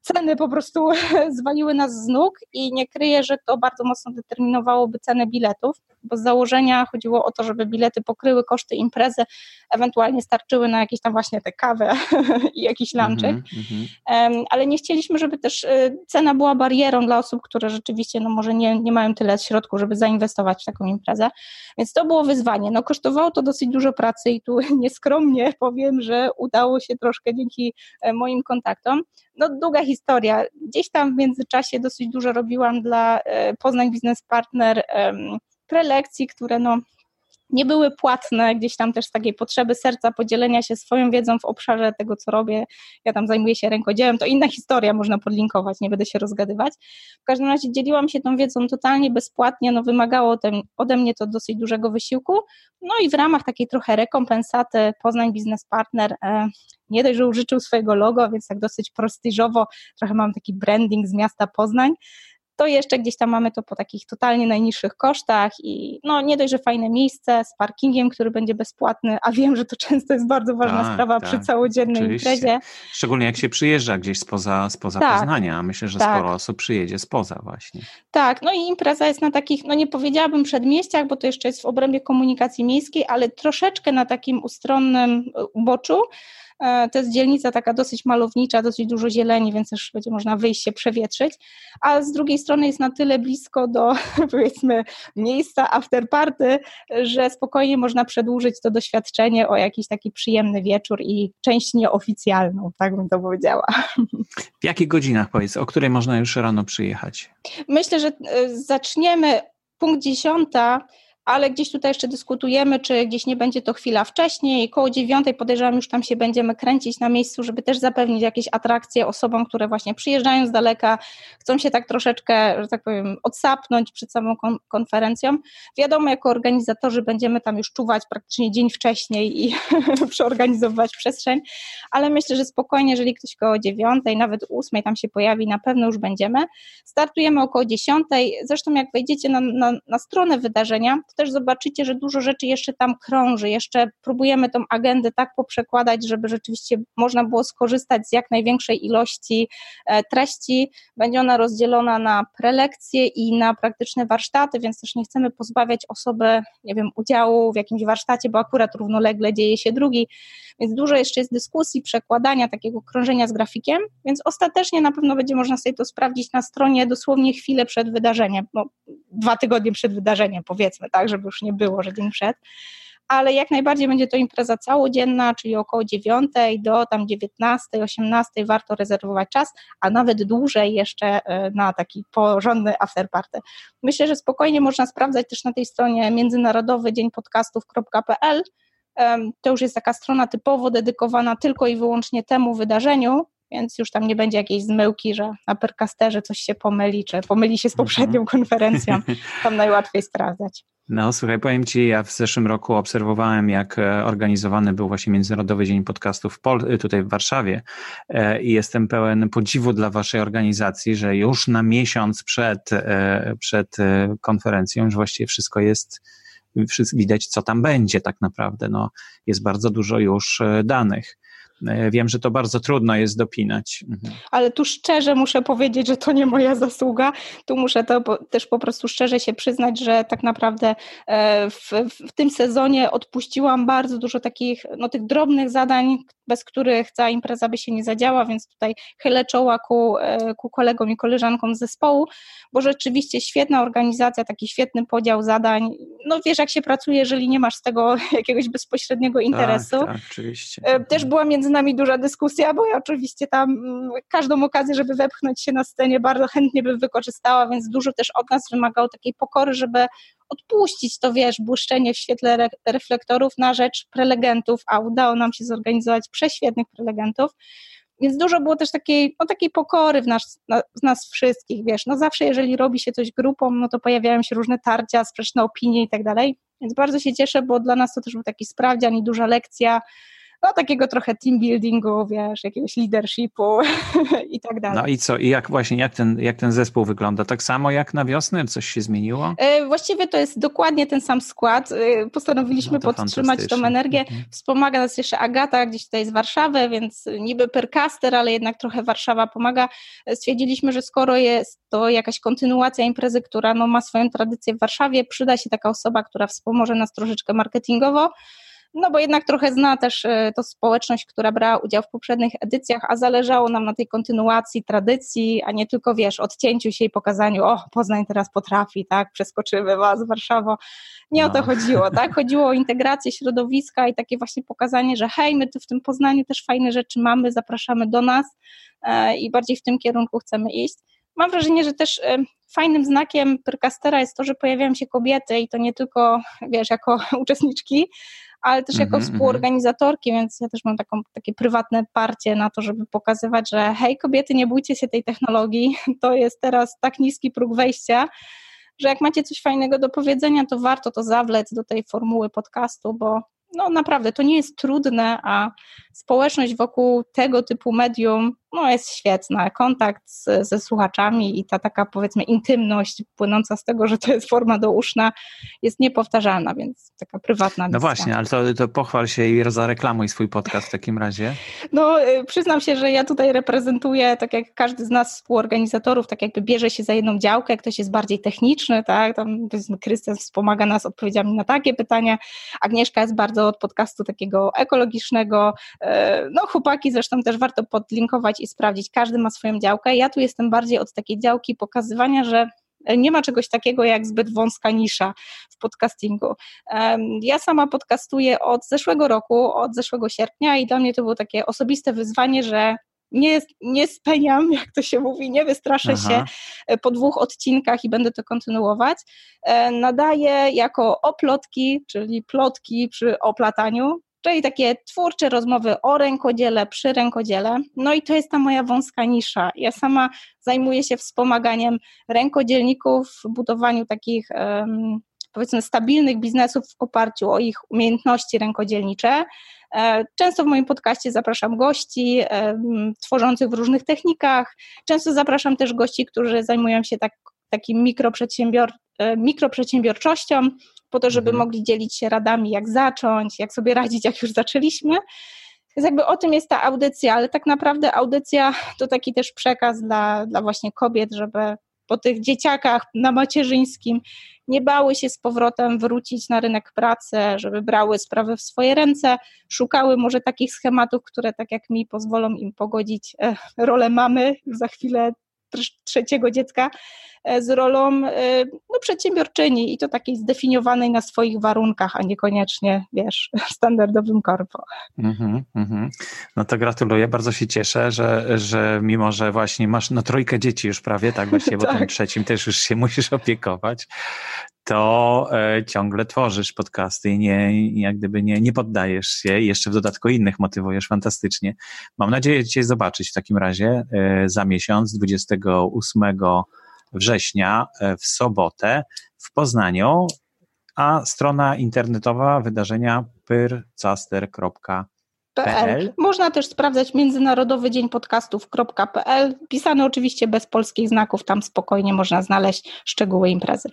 ceny po prostu zwaliły nas z nóg i nie kryję, że to bardzo mocno determinowałoby cenę biletów, bo z założenia chodziło o to, żeby bilety pokryły koszty imprezy, ewentualnie starczyły na jakieś tam właśnie tę kawę i jakiś lunchek, mm -hmm. ale nie chcieliśmy, żeby też y, cena była barierą dla osób, które rzeczywiście no może nie, nie mają tyle środków, żeby zainwestować w taką imprezę, więc to było wyzwanie. No kosztowało to dosyć dużo pracy i tu nieskromnie powiem, że udało się troszkę dzięki e, moim kontaktom. No długa historia. Gdzieś tam w międzyczasie dosyć dużo robiłam dla e, Poznań Business Partner prelekcji, które no nie były płatne, gdzieś tam też z takiej potrzeby serca podzielenia się swoją wiedzą w obszarze tego, co robię. Ja tam zajmuję się rękodziełem, to inna historia, można podlinkować, nie będę się rozgadywać. W każdym razie dzieliłam się tą wiedzą totalnie bezpłatnie, no wymagało ode mnie to dosyć dużego wysiłku, no i w ramach takiej trochę rekompensaty Poznań Business Partner e, nie dość, że użyczył swojego logo, więc tak dosyć prestiżowo, trochę mam taki branding z miasta Poznań, to jeszcze gdzieś tam mamy to po takich totalnie najniższych kosztach i no nie dość, że fajne miejsce z parkingiem, który będzie bezpłatny, a wiem, że to często jest bardzo ważna tak, sprawa tak, przy całodziennej oczywiście. imprezie. Szczególnie jak się przyjeżdża gdzieś spoza, spoza tak, Poznania. Myślę, że tak. sporo osób przyjedzie spoza właśnie. Tak, no i impreza jest na takich, no nie powiedziałabym przedmieściach, bo to jeszcze jest w obrębie komunikacji miejskiej, ale troszeczkę na takim ustronnym uboczu, to jest dzielnica taka dosyć malownicza, dosyć dużo zieleni, więc też będzie można wyjść się przewietrzyć, a z drugiej strony jest na tyle blisko do powiedzmy miejsca afterparty, że spokojnie można przedłużyć to doświadczenie o jakiś taki przyjemny wieczór i część nieoficjalną, tak bym to powiedziała. W jakich godzinach powiedz, o której można już rano przyjechać? Myślę, że e, zaczniemy punkt dziesiąta ale gdzieś tutaj jeszcze dyskutujemy, czy gdzieś nie będzie to chwila wcześniej, koło dziewiątej podejrzewam już tam się będziemy kręcić na miejscu, żeby też zapewnić jakieś atrakcje osobom, które właśnie przyjeżdżają z daleka, chcą się tak troszeczkę, że tak powiem, odsapnąć przed samą konferencją. Wiadomo, jako organizatorzy będziemy tam już czuwać praktycznie dzień wcześniej i przeorganizować przestrzeń, ale myślę, że spokojnie, jeżeli ktoś koło dziewiątej, nawet ósmej tam się pojawi, na pewno już będziemy. Startujemy około dziesiątej, zresztą jak wejdziecie na, na, na stronę wydarzenia, też zobaczycie, że dużo rzeczy jeszcze tam krąży. Jeszcze próbujemy tą agendę tak poprzekładać, żeby rzeczywiście można było skorzystać z jak największej ilości e, treści. Będzie ona rozdzielona na prelekcje i na praktyczne warsztaty, więc też nie chcemy pozbawiać osoby, nie wiem, udziału w jakimś warsztacie, bo akurat równolegle dzieje się drugi. Więc dużo jeszcze jest dyskusji, przekładania, takiego krążenia z grafikiem, więc ostatecznie na pewno będzie można sobie to sprawdzić na stronie dosłownie chwilę przed wydarzeniem, no, dwa tygodnie przed wydarzeniem, powiedzmy, tak, żeby już nie było, że dzień przed ale jak najbardziej będzie to impreza całodzienna, czyli około 9 do tam 19, 18 warto rezerwować czas, a nawet dłużej jeszcze e, na taki porządny afterparty. Myślę, że spokojnie można sprawdzać też na tej stronie międzynarodowy dzień podcastów.pl to już jest taka strona typowo dedykowana tylko i wyłącznie temu wydarzeniu, więc już tam nie będzie jakiejś zmyłki, że na perkasterze coś się pomyli, czy pomyli się z mhm. poprzednią konferencją. Tam najłatwiej sprawdzać. No słuchaj, powiem Ci, ja w zeszłym roku obserwowałem, jak e, organizowany był właśnie Międzynarodowy Dzień Podcastów Pol- tutaj w Warszawie e, i jestem pełen podziwu dla Waszej organizacji, że już na miesiąc przed, e, przed konferencją już właściwie wszystko jest widać, co tam będzie tak naprawdę. No, jest bardzo dużo już e, danych. E, wiem, że to bardzo trudno jest dopinać. Mhm. Ale tu szczerze muszę powiedzieć, że to nie moja zasługa. Tu muszę to też po prostu szczerze się przyznać, że tak naprawdę e, w, w tym sezonie odpuściłam bardzo dużo takich, no tych drobnych zadań, bez których cała impreza by się nie zadziała, więc tutaj chylę czoła ku, ku kolegom i koleżankom z zespołu, bo rzeczywiście świetna organizacja, taki świetny podział zadań. No wiesz, jak się pracuje, jeżeli nie masz z tego jakiegoś bezpośredniego tak, interesu. Tak, tak, oczywiście. E, też była między nami duża dyskusja, bo ja oczywiście tam mm, każdą okazję, żeby wepchnąć się na scenie, bardzo chętnie bym wykorzystała, więc dużo też od nas wymagało takiej pokory, żeby odpuścić to, wiesz, błyszczenie w świetle re reflektorów na rzecz prelegentów, a udało nam się zorganizować prześwietnych prelegentów. Więc dużo było też takiej, no, takiej pokory w nas, na, w nas wszystkich, wiesz, no zawsze jeżeli robi się coś grupą, no to pojawiają się różne tarcia, sprzeczne opinie i tak dalej, więc bardzo się cieszę, bo dla nas to też był taki sprawdzian i duża lekcja, no takiego trochę team buildingu, wiesz, jakiegoś leadershipu i tak dalej. No i co, i jak właśnie, jak ten, jak ten zespół wygląda? Tak samo jak na wiosnę? Coś się zmieniło? E, właściwie to jest dokładnie ten sam skład. E, postanowiliśmy no podtrzymać tą energię. Mhm. Wspomaga nas jeszcze Agata, gdzieś tutaj z Warszawy, więc niby percaster, ale jednak trochę Warszawa pomaga. E, stwierdziliśmy, że skoro jest to jakaś kontynuacja imprezy, która no, ma swoją tradycję w Warszawie, przyda się taka osoba, która wspomoże nas troszeczkę marketingowo no bo jednak trochę zna też e, to społeczność, która brała udział w poprzednich edycjach, a zależało nam na tej kontynuacji tradycji, a nie tylko, wiesz, odcięciu się i pokazaniu, o, Poznań teraz potrafi, tak, przeskoczymy was, Warszawo. Nie no. o to no. chodziło, tak, chodziło o integrację środowiska i takie właśnie pokazanie, że hej, my tu w tym Poznaniu też fajne rzeczy mamy, zapraszamy do nas e, i bardziej w tym kierunku chcemy iść. Mam wrażenie, że też fajnym znakiem Pyrkastera jest to, że pojawiają się kobiety i to nie tylko, wiesz, jako uczestniczki, ale też jako mm -hmm, współorganizatorki, więc ja też mam taką, takie prywatne parcie na to, żeby pokazywać, że hej kobiety, nie bójcie się tej technologii, to jest teraz tak niski próg wejścia, że jak macie coś fajnego do powiedzenia, to warto to zawlec do tej formuły podcastu, bo no naprawdę to nie jest trudne, a społeczność wokół tego typu medium no, jest świetna. Kontakt z, ze słuchaczami i ta taka powiedzmy intymność płynąca z tego, że to jest forma douszna jest niepowtarzalna, więc taka prywatna No właśnie, ale to, to pochwal się i zareklamuj swój podcast w takim razie. No y, przyznam się, że ja tutaj reprezentuję, tak jak każdy z nas współorganizatorów, tak jakby bierze się za jedną działkę, ktoś jest bardziej techniczny, tak, tam Krystian wspomaga nas odpowiedziami na takie pytania, Agnieszka jest bardzo od podcastu takiego ekologicznego, y, no chłopaki zresztą też warto podlinkować i sprawdzić. Każdy ma swoją działkę. Ja tu jestem bardziej od takiej działki pokazywania, że nie ma czegoś takiego jak zbyt wąska nisza w podcastingu. Ja sama podcastuję od zeszłego roku, od zeszłego sierpnia i dla mnie to było takie osobiste wyzwanie, że nie, nie speniam, jak to się mówi, nie wystraszę Aha. się po dwóch odcinkach i będę to kontynuować. E, nadaję jako oplotki, czyli plotki przy oplataniu, czyli takie twórcze rozmowy o rękodziele, przy rękodziele. No i to jest ta moja wąska nisza. Ja sama zajmuję się wspomaganiem rękodzielników w budowaniu takich powiedzmy stabilnych biznesów w oparciu o ich umiejętności rękodzielnicze. E, często w moim podcaście zapraszam gości tworzących w różnych technikach. Często zapraszam też gości, którzy zajmują się tak, takim mikroprzedsiębior, mikroprzedsiębiorczością, po to, żeby mhm. mogli dzielić się radami, jak zacząć, jak sobie radzić, jak już zaczęliśmy. Więc jakby o tym jest ta audycja, ale tak naprawdę audycja to taki też przekaz dla, dla właśnie kobiet, żeby po tych dzieciakach na macierzyńskim nie bały się z powrotem wrócić na rynek pracy, żeby brały sprawy w swoje ręce, szukały może takich schematów, które tak jak mi pozwolą im pogodzić e, rolę mamy za chwilę trzeciego dziecka e, z rolą e, no, przedsiębiorczyni i to takiej zdefiniowanej na swoich warunkach, a niekoniecznie, wiesz, standardowym korpo. Mm-hmm, mm-hmm. No to gratuluję, bardzo się cieszę, że, że mimo, że właśnie masz no trójkę dzieci już prawie, tak właśnie, bo tak. tym trzecim też już się musisz opiekować, to e, ciągle tworzysz podcasty i nie, jak gdyby nie, nie poddajesz się i jeszcze w dodatku innych motywujesz fantastycznie. Mam nadzieję Cię zobaczyć w takim razie e, za miesiąc, 28 września e, w sobotę w Poznaniu, a strona internetowa wydarzenia pyrcaster.pl. Można też sprawdzać Międzynarodowy Dzień Podcastów.pl, pisane oczywiście bez polskich znaków, tam spokojnie można znaleźć szczegóły imprezy.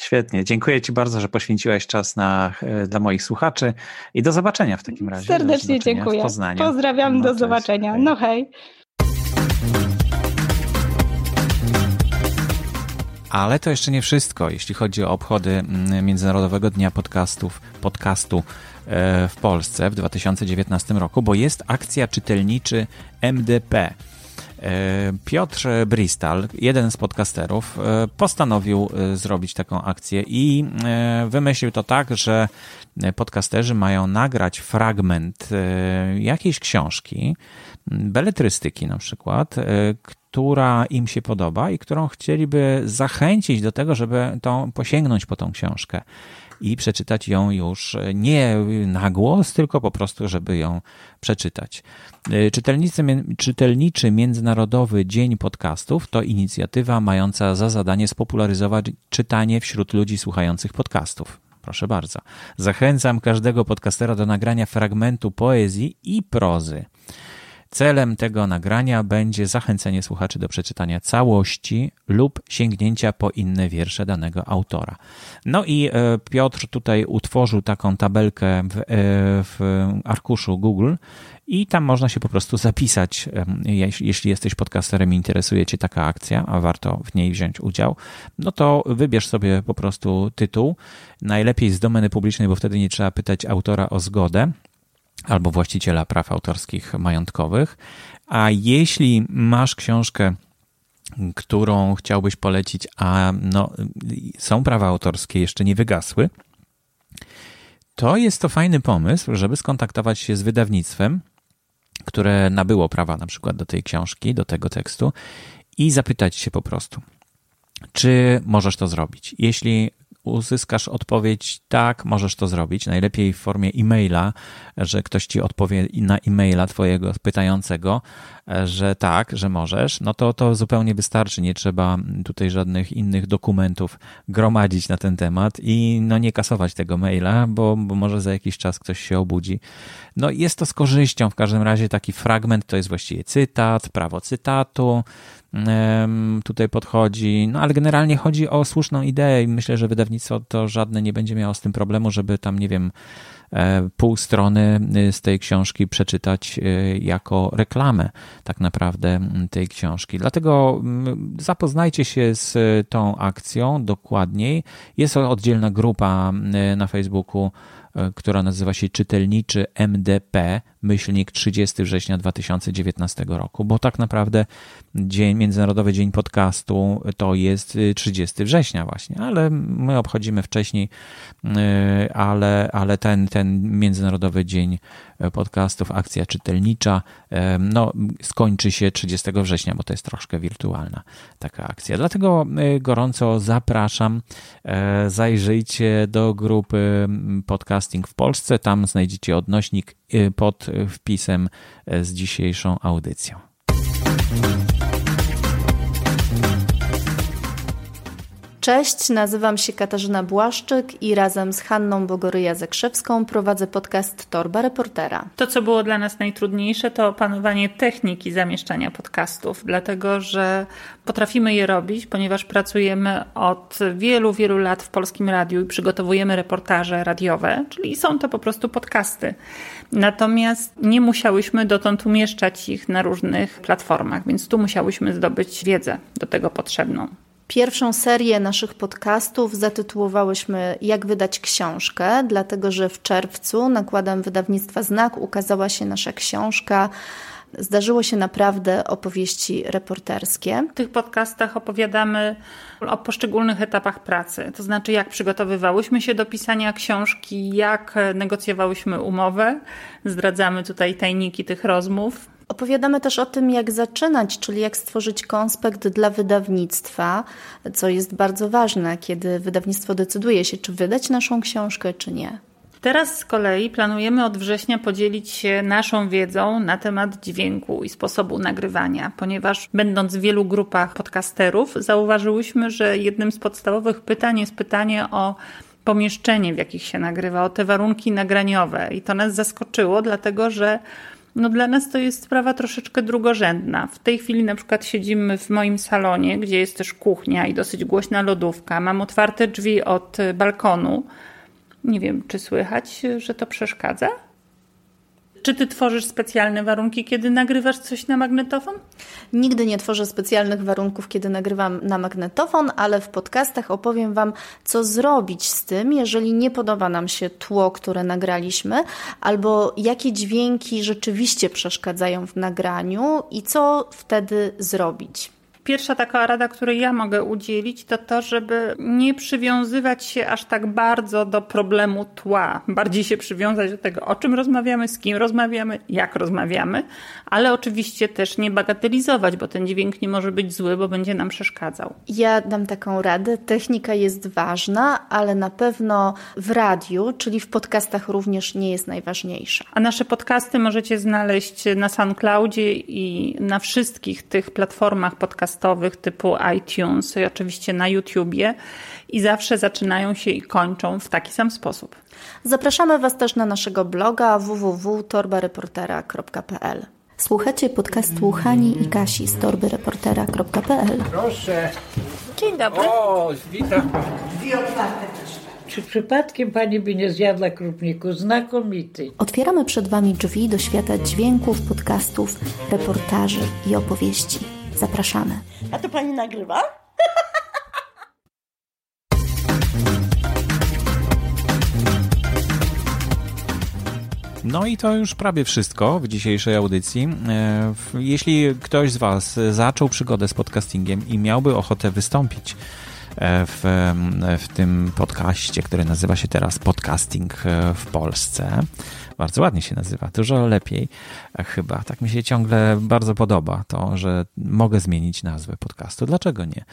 Świetnie. Dziękuję Ci bardzo, że poświęciłaś czas na, e, dla moich słuchaczy i do zobaczenia w takim razie. Serdecznie dziękuję. Pozdrawiam, no, do zobaczenia. Cześć. No hej. Ale to jeszcze nie wszystko, jeśli chodzi o obchody mm, Międzynarodowego Dnia Podcastów, podcastu e, w Polsce w 2019 roku, bo jest akcja czytelniczy MDP. E, Piotr Bristal, jeden z podcasterów, e, postanowił e, zrobić taką akcję i wymyślił to tak, że podcasterzy mają nagrać fragment jakiejś książki, beletrystyki na przykład, która im się podoba i którą chcieliby zachęcić do tego, żeby tą, posięgnąć po tą książkę i przeczytać ją już nie na głos, tylko po prostu, żeby ją przeczytać. Czytelnicy, czytelniczy Międzynarodowy Dzień Podcastów to inicjatywa mająca za zadanie spopularyzować czytanie wśród ludzi słuchających podcastów. Proszę bardzo. Zachęcam każdego podcastera do nagrania fragmentu poezji i prozy. Celem tego nagrania będzie zachęcenie słuchaczy do przeczytania całości lub sięgnięcia po inne wiersze danego autora. No i e, Piotr tutaj utworzył taką tabelkę w, e, w arkuszu Google i tam można się po prostu zapisać, jeśli jesteś podcasterem i interesuje Cię taka akcja, a warto w niej wziąć udział, no to wybierz sobie po prostu tytuł, najlepiej z domeny publicznej, bo wtedy nie trzeba pytać autora o zgodę, albo właściciela praw autorskich majątkowych. A jeśli masz książkę, którą chciałbyś polecić, a no, są prawa autorskie, jeszcze nie wygasły, to jest to fajny pomysł, żeby skontaktować się z wydawnictwem, które nabyło prawa na przykład do tej książki, do tego tekstu i zapytać się po prostu, czy możesz to zrobić. Jeśli uzyskasz odpowiedź tak, możesz to zrobić. Najlepiej w formie e-maila, że ktoś ci odpowie na e-maila twojego pytającego, że tak, że możesz, no to to zupełnie wystarczy. Nie trzeba tutaj żadnych innych dokumentów gromadzić na ten temat i no nie kasować tego maila, bo, bo może za jakiś czas ktoś się obudzi. No jest to z korzyścią. W każdym razie taki fragment to jest właściwie cytat, prawo cytatu, tutaj podchodzi. No ale generalnie chodzi o słuszną ideę i myślę, że wydawnictwo to żadne nie będzie miało z tym problemu, żeby tam, nie wiem, e, pół strony y, z tej książki przeczytać y, jako reklamę tak naprawdę tej książki. Dlatego zapoznajcie się z tą akcją dokładniej. Jest oddzielna grupa na Facebooku która nazywa się Czytelniczy MDP, myślnik 30 września 2019 roku, bo tak naprawdę dzień, Międzynarodowy Dzień Podcastu to jest 30 y, września właśnie, ale my obchodzimy wcześniej, y, ale, ale ten, ten Międzynarodowy Dzień podcastów, akcja czytelnicza, no, skończy się 30 września, bo to jest troszkę wirtualna taka akcja. Dlatego e, gorąco zapraszam. E, zajrzyjcie do grupy Podcasting w Polsce. Tam znajdziecie odnośnik e, pod wpisem z dzisiejszą audycją. Cześć, nazywam się Katarzyna Błaszczyk i razem z Hanną Bogoryja-Zekrzewską prowadzę podcast Torba Reportera. To, co było dla nas najtrudniejsze, to opanowanie techniki zamieszczania podcastów, dlatego że potrafimy je robić, ponieważ pracujemy od wielu, wielu lat w polskim radiu i przygotowujemy reportaże radiowe, czyli są to po prostu podcasty. Natomiast nie musiałyśmy dotąd umieszczać ich na różnych platformach, więc tu musiałyśmy zdobyć wiedzę do tego potrzebną. Pierwszą serię naszych podcastów zatytułowałyśmy Jak wydać książkę, dlatego że w czerwcu nakładem wydawnictwa Znak ukazała się nasza książka zdarzyło się naprawdę opowieści reporterskie. W tych podcastach opowiadamy o poszczególnych etapach pracy, to znaczy jak przygotowywałyśmy się do pisania książki, jak negocjowałyśmy umowę. Zdradzamy tutaj tajniki tych rozmów. Opowiadamy też o tym, jak zaczynać, czyli jak stworzyć konspekt dla wydawnictwa, co jest bardzo ważne, kiedy wydawnictwo decyduje się, czy wydać naszą książkę, czy nie. Teraz z kolei planujemy od września podzielić się naszą wiedzą na temat dźwięku i sposobu nagrywania, ponieważ będąc w wielu grupach podcasterów, zauważyłyśmy, że jednym z podstawowych pytań jest pytanie o pomieszczenie, w jakich się nagrywa, o te warunki nagraniowe. I to nas zaskoczyło, dlatego że no dla nas to jest sprawa troszeczkę drugorzędna. W tej chwili na przykład siedzimy w moim salonie, gdzie jest też kuchnia i dosyć głośna lodówka. Mam otwarte drzwi od balkonu. Nie wiem, czy słychać, że to przeszkadza? Czy ty tworzysz specjalne warunki, kiedy nagrywasz coś na magnetofon? Nigdy nie tworzę specjalnych warunków, kiedy nagrywam na magnetofon, ale w podcastach opowiem Wam, co zrobić z tym, jeżeli nie podoba nam się tło, które nagraliśmy, albo jakie dźwięki rzeczywiście przeszkadzają w nagraniu i co wtedy zrobić. Pierwsza taka rada, której ja mogę udzielić, to to, żeby nie przywiązywać się aż tak bardzo do problemu tła. Bardziej się przywiązać do tego, o czym rozmawiamy, z kim rozmawiamy, jak rozmawiamy, ale oczywiście też nie bagatelizować, bo ten dźwięk nie może być zły, bo będzie nam przeszkadzał. Ja dam taką radę. Technika jest ważna, ale na pewno w radiu, czyli w podcastach również nie jest najważniejsza. A nasze podcasty możecie znaleźć na SoundCloudzie i na wszystkich tych platformach podcastowych podcastowych typu iTunes i oczywiście na YouTubie i zawsze zaczynają się i kończą w taki sam sposób. Zapraszamy Was też na naszego bloga www.torbareportera.pl. Słuchacie podcastu Hani i Kasi z torbyreportera.pl. Proszę. Dzień dobry. O, witam. Dwie otwarte Czy przypadkiem pani by nie zjadła krupniku? Znakomity. Otwieramy przed Wami drzwi do świata dźwięków, podcastów, reportaży i opowieści. Zapraszamy. A to pani nagrywa? No i to już prawie wszystko w dzisiejszej audycji. E, jeśli ktoś z Was zaczął przygodę z podcastingiem i miałby ochotę wystąpić e, w, w tym podcaście, który nazywa się teraz Podcasting e, w Polsce, bardzo ładnie się nazywa, dużo lepiej chyba. Tak mi się ciągle bardzo podoba to, że mogę zmienić nazwę podcastu. Dlaczego nie?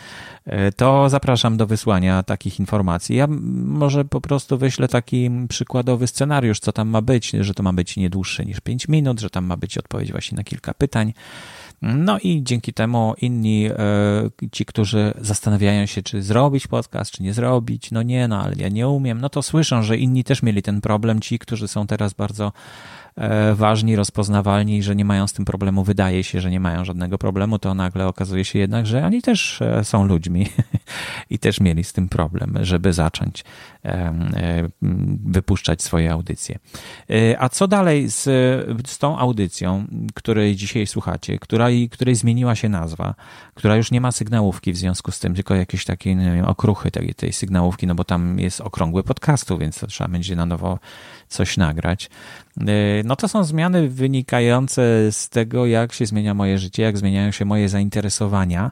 E, to zapraszam do wysłania takich informacji. Ja może po prostu wyślę taki przykładowy scenariusz, co tam ma być, że to ma być nie dłuższe niż 5 minut, że tam ma być odpowiedź właśnie na kilka pytań. No i dzięki temu inni, e, ci, którzy zastanawiają się, czy zrobić podcast, czy nie zrobić, no nie, no ale ja nie umiem, no to słyszą, że inni też mieli ten problem, ci, którzy są teraz bardzo E, ważni, rozpoznawalni, że nie mają z tym problemu, wydaje się, że nie mają żadnego problemu, to nagle okazuje się jednak, że oni też e, są ludźmi i też mieli z tym problem, żeby zacząć wypuszczać swoje audycje. A co dalej z, z tą audycją, której dzisiaj słuchacie, której, której zmieniła się nazwa, która już nie ma sygnałówki w związku z tym, tylko jakieś takie nie wiem, okruchy tej, tej sygnałówki, no bo tam jest okrągły podcastu, więc to trzeba będzie na nowo coś nagrać. E, no to są zmiany wynikające z tego, jak się zmienia moje życie, jak zmieniają się moje zainteresowania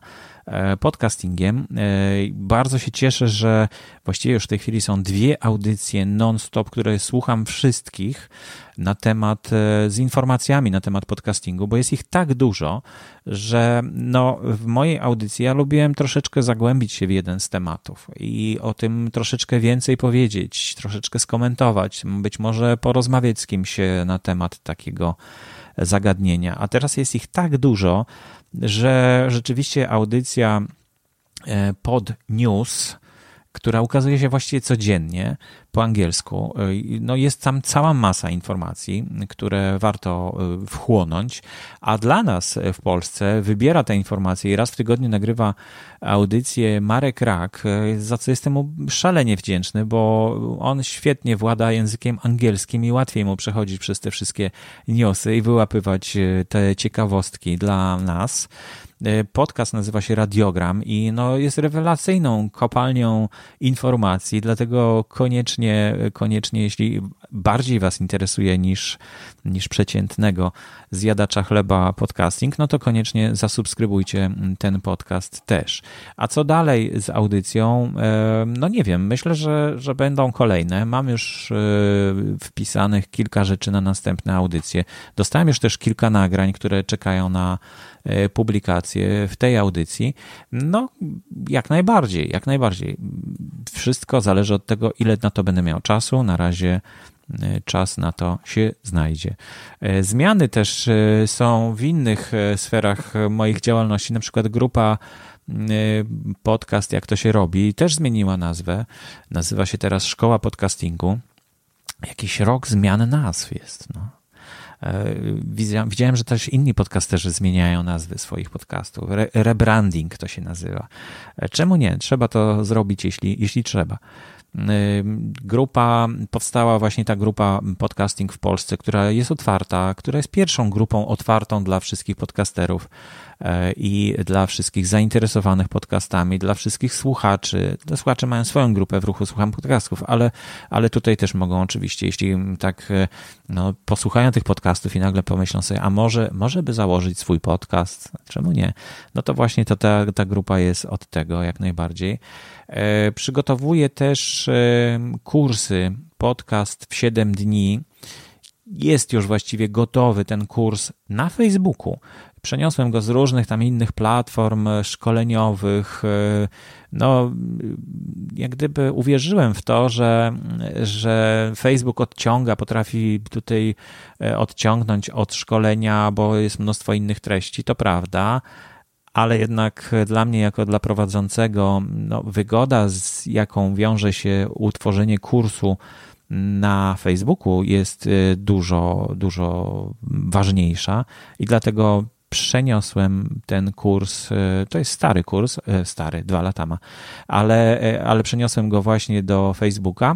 podcastingiem. E, bardzo się cieszę, że właściwie już w tej chwili są dwie audycje non-stop, które słucham wszystkich na temat, e, z informacjami na temat podcastingu, bo jest ich tak dużo, że no, w mojej audycji ja lubiłem troszeczkę zagłębić się w jeden z tematów i o tym troszeczkę więcej powiedzieć, troszeczkę skomentować, być może porozmawiać z kimś na temat takiego zagadnienia. A teraz jest ich tak dużo, że rzeczywiście audycja e, pod news, która ukazuje się właściwie codziennie po angielsku. No jest tam cała masa informacji, które warto y, wchłonąć, a dla nas w Polsce wybiera te informacje i raz w tygodniu nagrywa audycję Marek Rak, y, za co jestem mu szalenie wdzięczny, bo on świetnie włada językiem angielskim i łatwiej mu przechodzić przez te wszystkie newsy i wyłapywać y, te ciekawostki dla nas. E, podcast nazywa się Radiogram i no jest rewelacyjną kopalnią informacji, dlatego koniecznie, koniecznie, jeśli bardziej Was interesuje niż, niż przeciętnego zjadacza chleba podcasting, no to koniecznie zasubskrybujcie ten podcast też. A co dalej z audycją? E, no nie wiem, myślę, że, że będą kolejne. Mam już e, wpisanych kilka rzeczy na następne audycje. Dostałem już też kilka nagrań, które czekają na publikację w tej audycji. No, jak najbardziej, jak najbardziej. Wszystko zależy od tego, ile na to będę miał czasu. Na razie e, czas na to się znajdzie. E, zmiany też są w innych sferach moich działalności, na przykład grupa podcast, jak to się robi, też zmieniła nazwę. Nazywa się teraz Szkoła Podcastingu. Jakiś rok zmian nazw jest. No. E, widziałem, że też inni podcasterzy zmieniają nazwy swoich podcastów. Re rebranding to się nazywa. E, czemu nie? Trzeba to zrobić, jeśli, jeśli trzeba. E, grupa, powstała właśnie ta grupa podcasting w Polsce, która jest otwarta, która jest pierwszą grupą otwartą dla wszystkich podcasterów i dla wszystkich zainteresowanych podcastami, dla wszystkich słuchaczy. Dla słuchaczy mają swoją grupę w ruchu Słucham Podcastów, ale, ale tutaj też mogą oczywiście, jeśli tak e, no, posłuchają tych podcastów i nagle pomyślą sobie, a może, może by założyć swój podcast, czemu nie? No to właśnie to ta, ta grupa jest od tego jak najbardziej. E, przygotowuję też kursy, podcast w 7 dni. Jest już właściwie gotowy ten kurs na Facebooku. Przeniosłem go z różnych tam innych platform szkoleniowych. E, no, jak gdyby uwierzyłem w to, że, że Facebook odciąga, potrafi tutaj e, odciągnąć od szkolenia, bo jest mnóstwo innych treści, to prawda ale jednak dla mnie, jako dla prowadzącego, no, wygoda, z jaką wiąże się utworzenie kursu na Facebooku, jest y, dużo, dużo ważniejsza i dlatego przeniosłem ten kurs, y, to jest stary kurs, y, stary, dwa lata ma, ale, ale przeniosłem go właśnie do Facebooka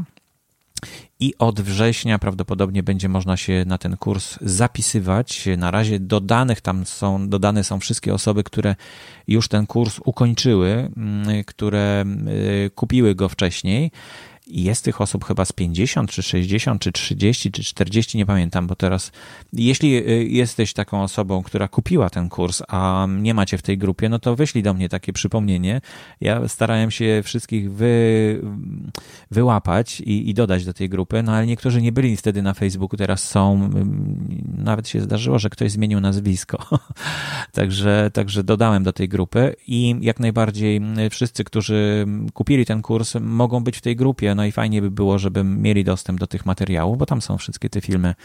i od września prawdopodobnie będzie można się na ten kurs zapisywać. Na razie dodanych tam są, dodane są wszystkie osoby, które już ten kurs ukończyły, mm, które kupiły go wcześniej i jest tych osób chyba z 50, czy 60, czy 30, czy 40, nie pamiętam, bo teraz, jeśli y, jesteś taką osobą, która kupiła ten kurs, a nie macie w tej grupie, no to wyślij do mnie takie przypomnienie. Ja starałem się wszystkich wy, wyłapać i, i dodać do tej grupy, no ale niektórzy nie byli wtedy na Facebooku, teraz są. Nawet się zdarzyło, że ktoś zmienił nazwisko. także, także dodałem do tej grupy i jak najbardziej wszyscy, którzy kupili ten kurs, mogą być w tej grupie. No i fajnie by było, żeby mieli dostęp do tych materiałów, bo tam są wszystkie te filmy,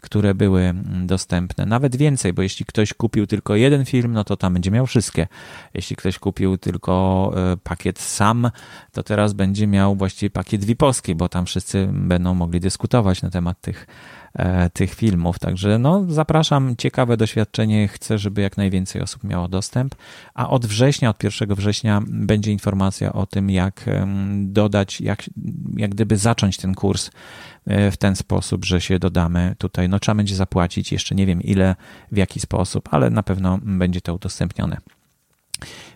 które były dostępne. Nawet więcej, bo jeśli ktoś kupił tylko jeden film, no to tam będzie miał wszystkie. Jeśli ktoś kupił tylko e, pakiet sam, to teraz będzie miał właściwie pakiet VIP-owski, bo tam wszyscy będą mogli dyskutować na temat tych tych filmów. Także no, zapraszam, ciekawe doświadczenie. Chcę, żeby jak najwięcej osób miało dostęp. A od września, od 1 września będzie informacja o tym, jak dodać, jak, jak gdyby zacząć ten kurs e, w ten sposób, że się dodamy tutaj. No, trzeba będzie zapłacić, jeszcze nie wiem ile, w jaki sposób, ale na pewno będzie to udostępnione.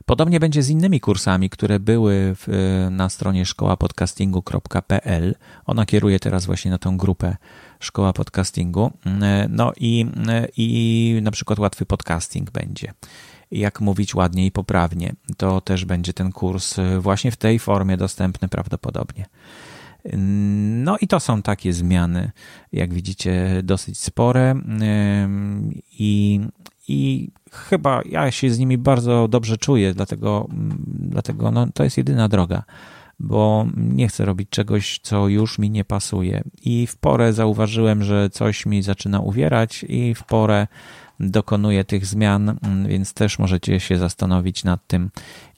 Podobnie będzie z innymi kursami, które były w, na stronie szkołapodcastingu.pl. Ona kieruje teraz właśnie na tą grupę Szkoła Podcastingu. No i, i na przykład łatwy podcasting będzie. Jak mówić ładnie i poprawnie. To też będzie ten kurs właśnie w tej formie dostępny prawdopodobnie. No i to są takie zmiany, jak widzicie, dosyć spore i, i chyba ja się z nimi bardzo dobrze czuję, dlatego, dlatego no, to jest jedyna droga, bo nie chcę robić czegoś, co już mi nie pasuje. I w porę zauważyłem, że coś mi zaczyna uwierać, i w porę dokonuję tych zmian, więc też możecie się zastanowić nad tym,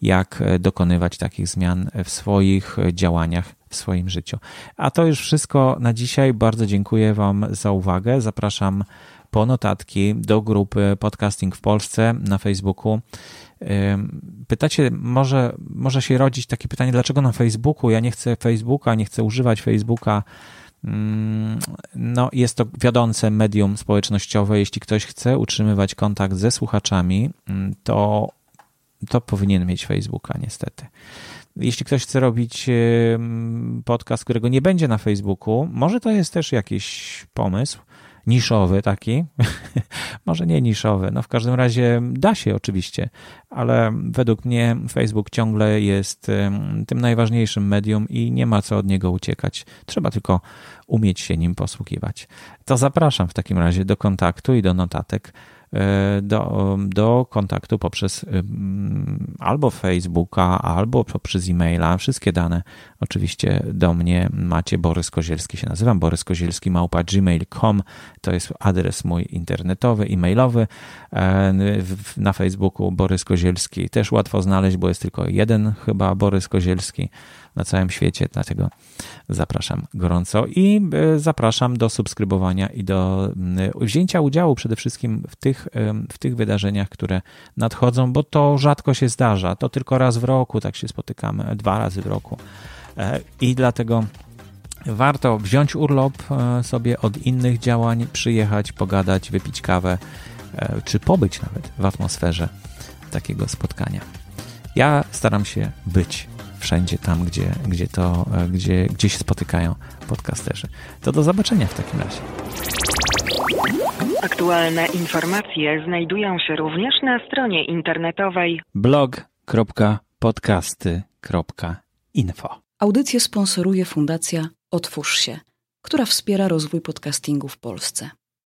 jak dokonywać takich zmian w swoich działaniach, w swoim życiu. A to już wszystko na dzisiaj. Bardzo dziękuję Wam za uwagę. Zapraszam po notatki do grupy Podcasting w Polsce na Facebooku. Pytacie, może, może się rodzić takie pytanie, dlaczego na Facebooku? Ja nie chcę Facebooka, nie chcę używać Facebooka. Mm, no, jest to wiodące medium społecznościowe. Jeśli ktoś chce utrzymywać kontakt ze słuchaczami, mm, to, to powinien mieć Facebooka, niestety. Jeśli ktoś chce robić podcast, którego nie będzie na Facebooku, może to jest też jakiś pomysł niszowy taki, może nie niszowy, no w każdym razie da się oczywiście, ale według mnie Facebook ciągle jest tym najważniejszym medium i nie ma co od niego uciekać. Trzeba tylko umieć się nim posługiwać. To zapraszam w takim razie do kontaktu i do notatek do, do kontaktu poprzez albo Facebooka, albo poprzez e-maila. Wszystkie dane oczywiście do mnie macie. Borys Kozielski się nazywam. Borys Kozielski małpa gmail.com to jest adres mój internetowy, e-mailowy. E, na Facebooku Borys Kozielski też łatwo znaleźć, bo jest tylko jeden chyba Borys Kozielski na całym świecie, dlatego zapraszam gorąco i e, zapraszam do subskrybowania i do wzięcia udziału przede wszystkim w tych, w tych wydarzeniach, które nadchodzą, bo to rzadko się zdarza. To tylko raz w roku tak się spotykamy, dwa razy w roku. E, I dlatego warto wziąć urlop e, sobie od innych działań, przyjechać, pogadać, wypić kawę, czy pobyć nawet w atmosferze takiego spotkania. Ja staram się być wszędzie tam, gdzie, gdzie, to, gdzie, gdzie się spotykają podcasterzy. To do zobaczenia w takim razie. Aktualne informacje znajdują się również na stronie internetowej blog.podcasty.info. Audycję sponsoruje Fundacja Otwórz się, która wspiera rozwój podcastingu w Polsce.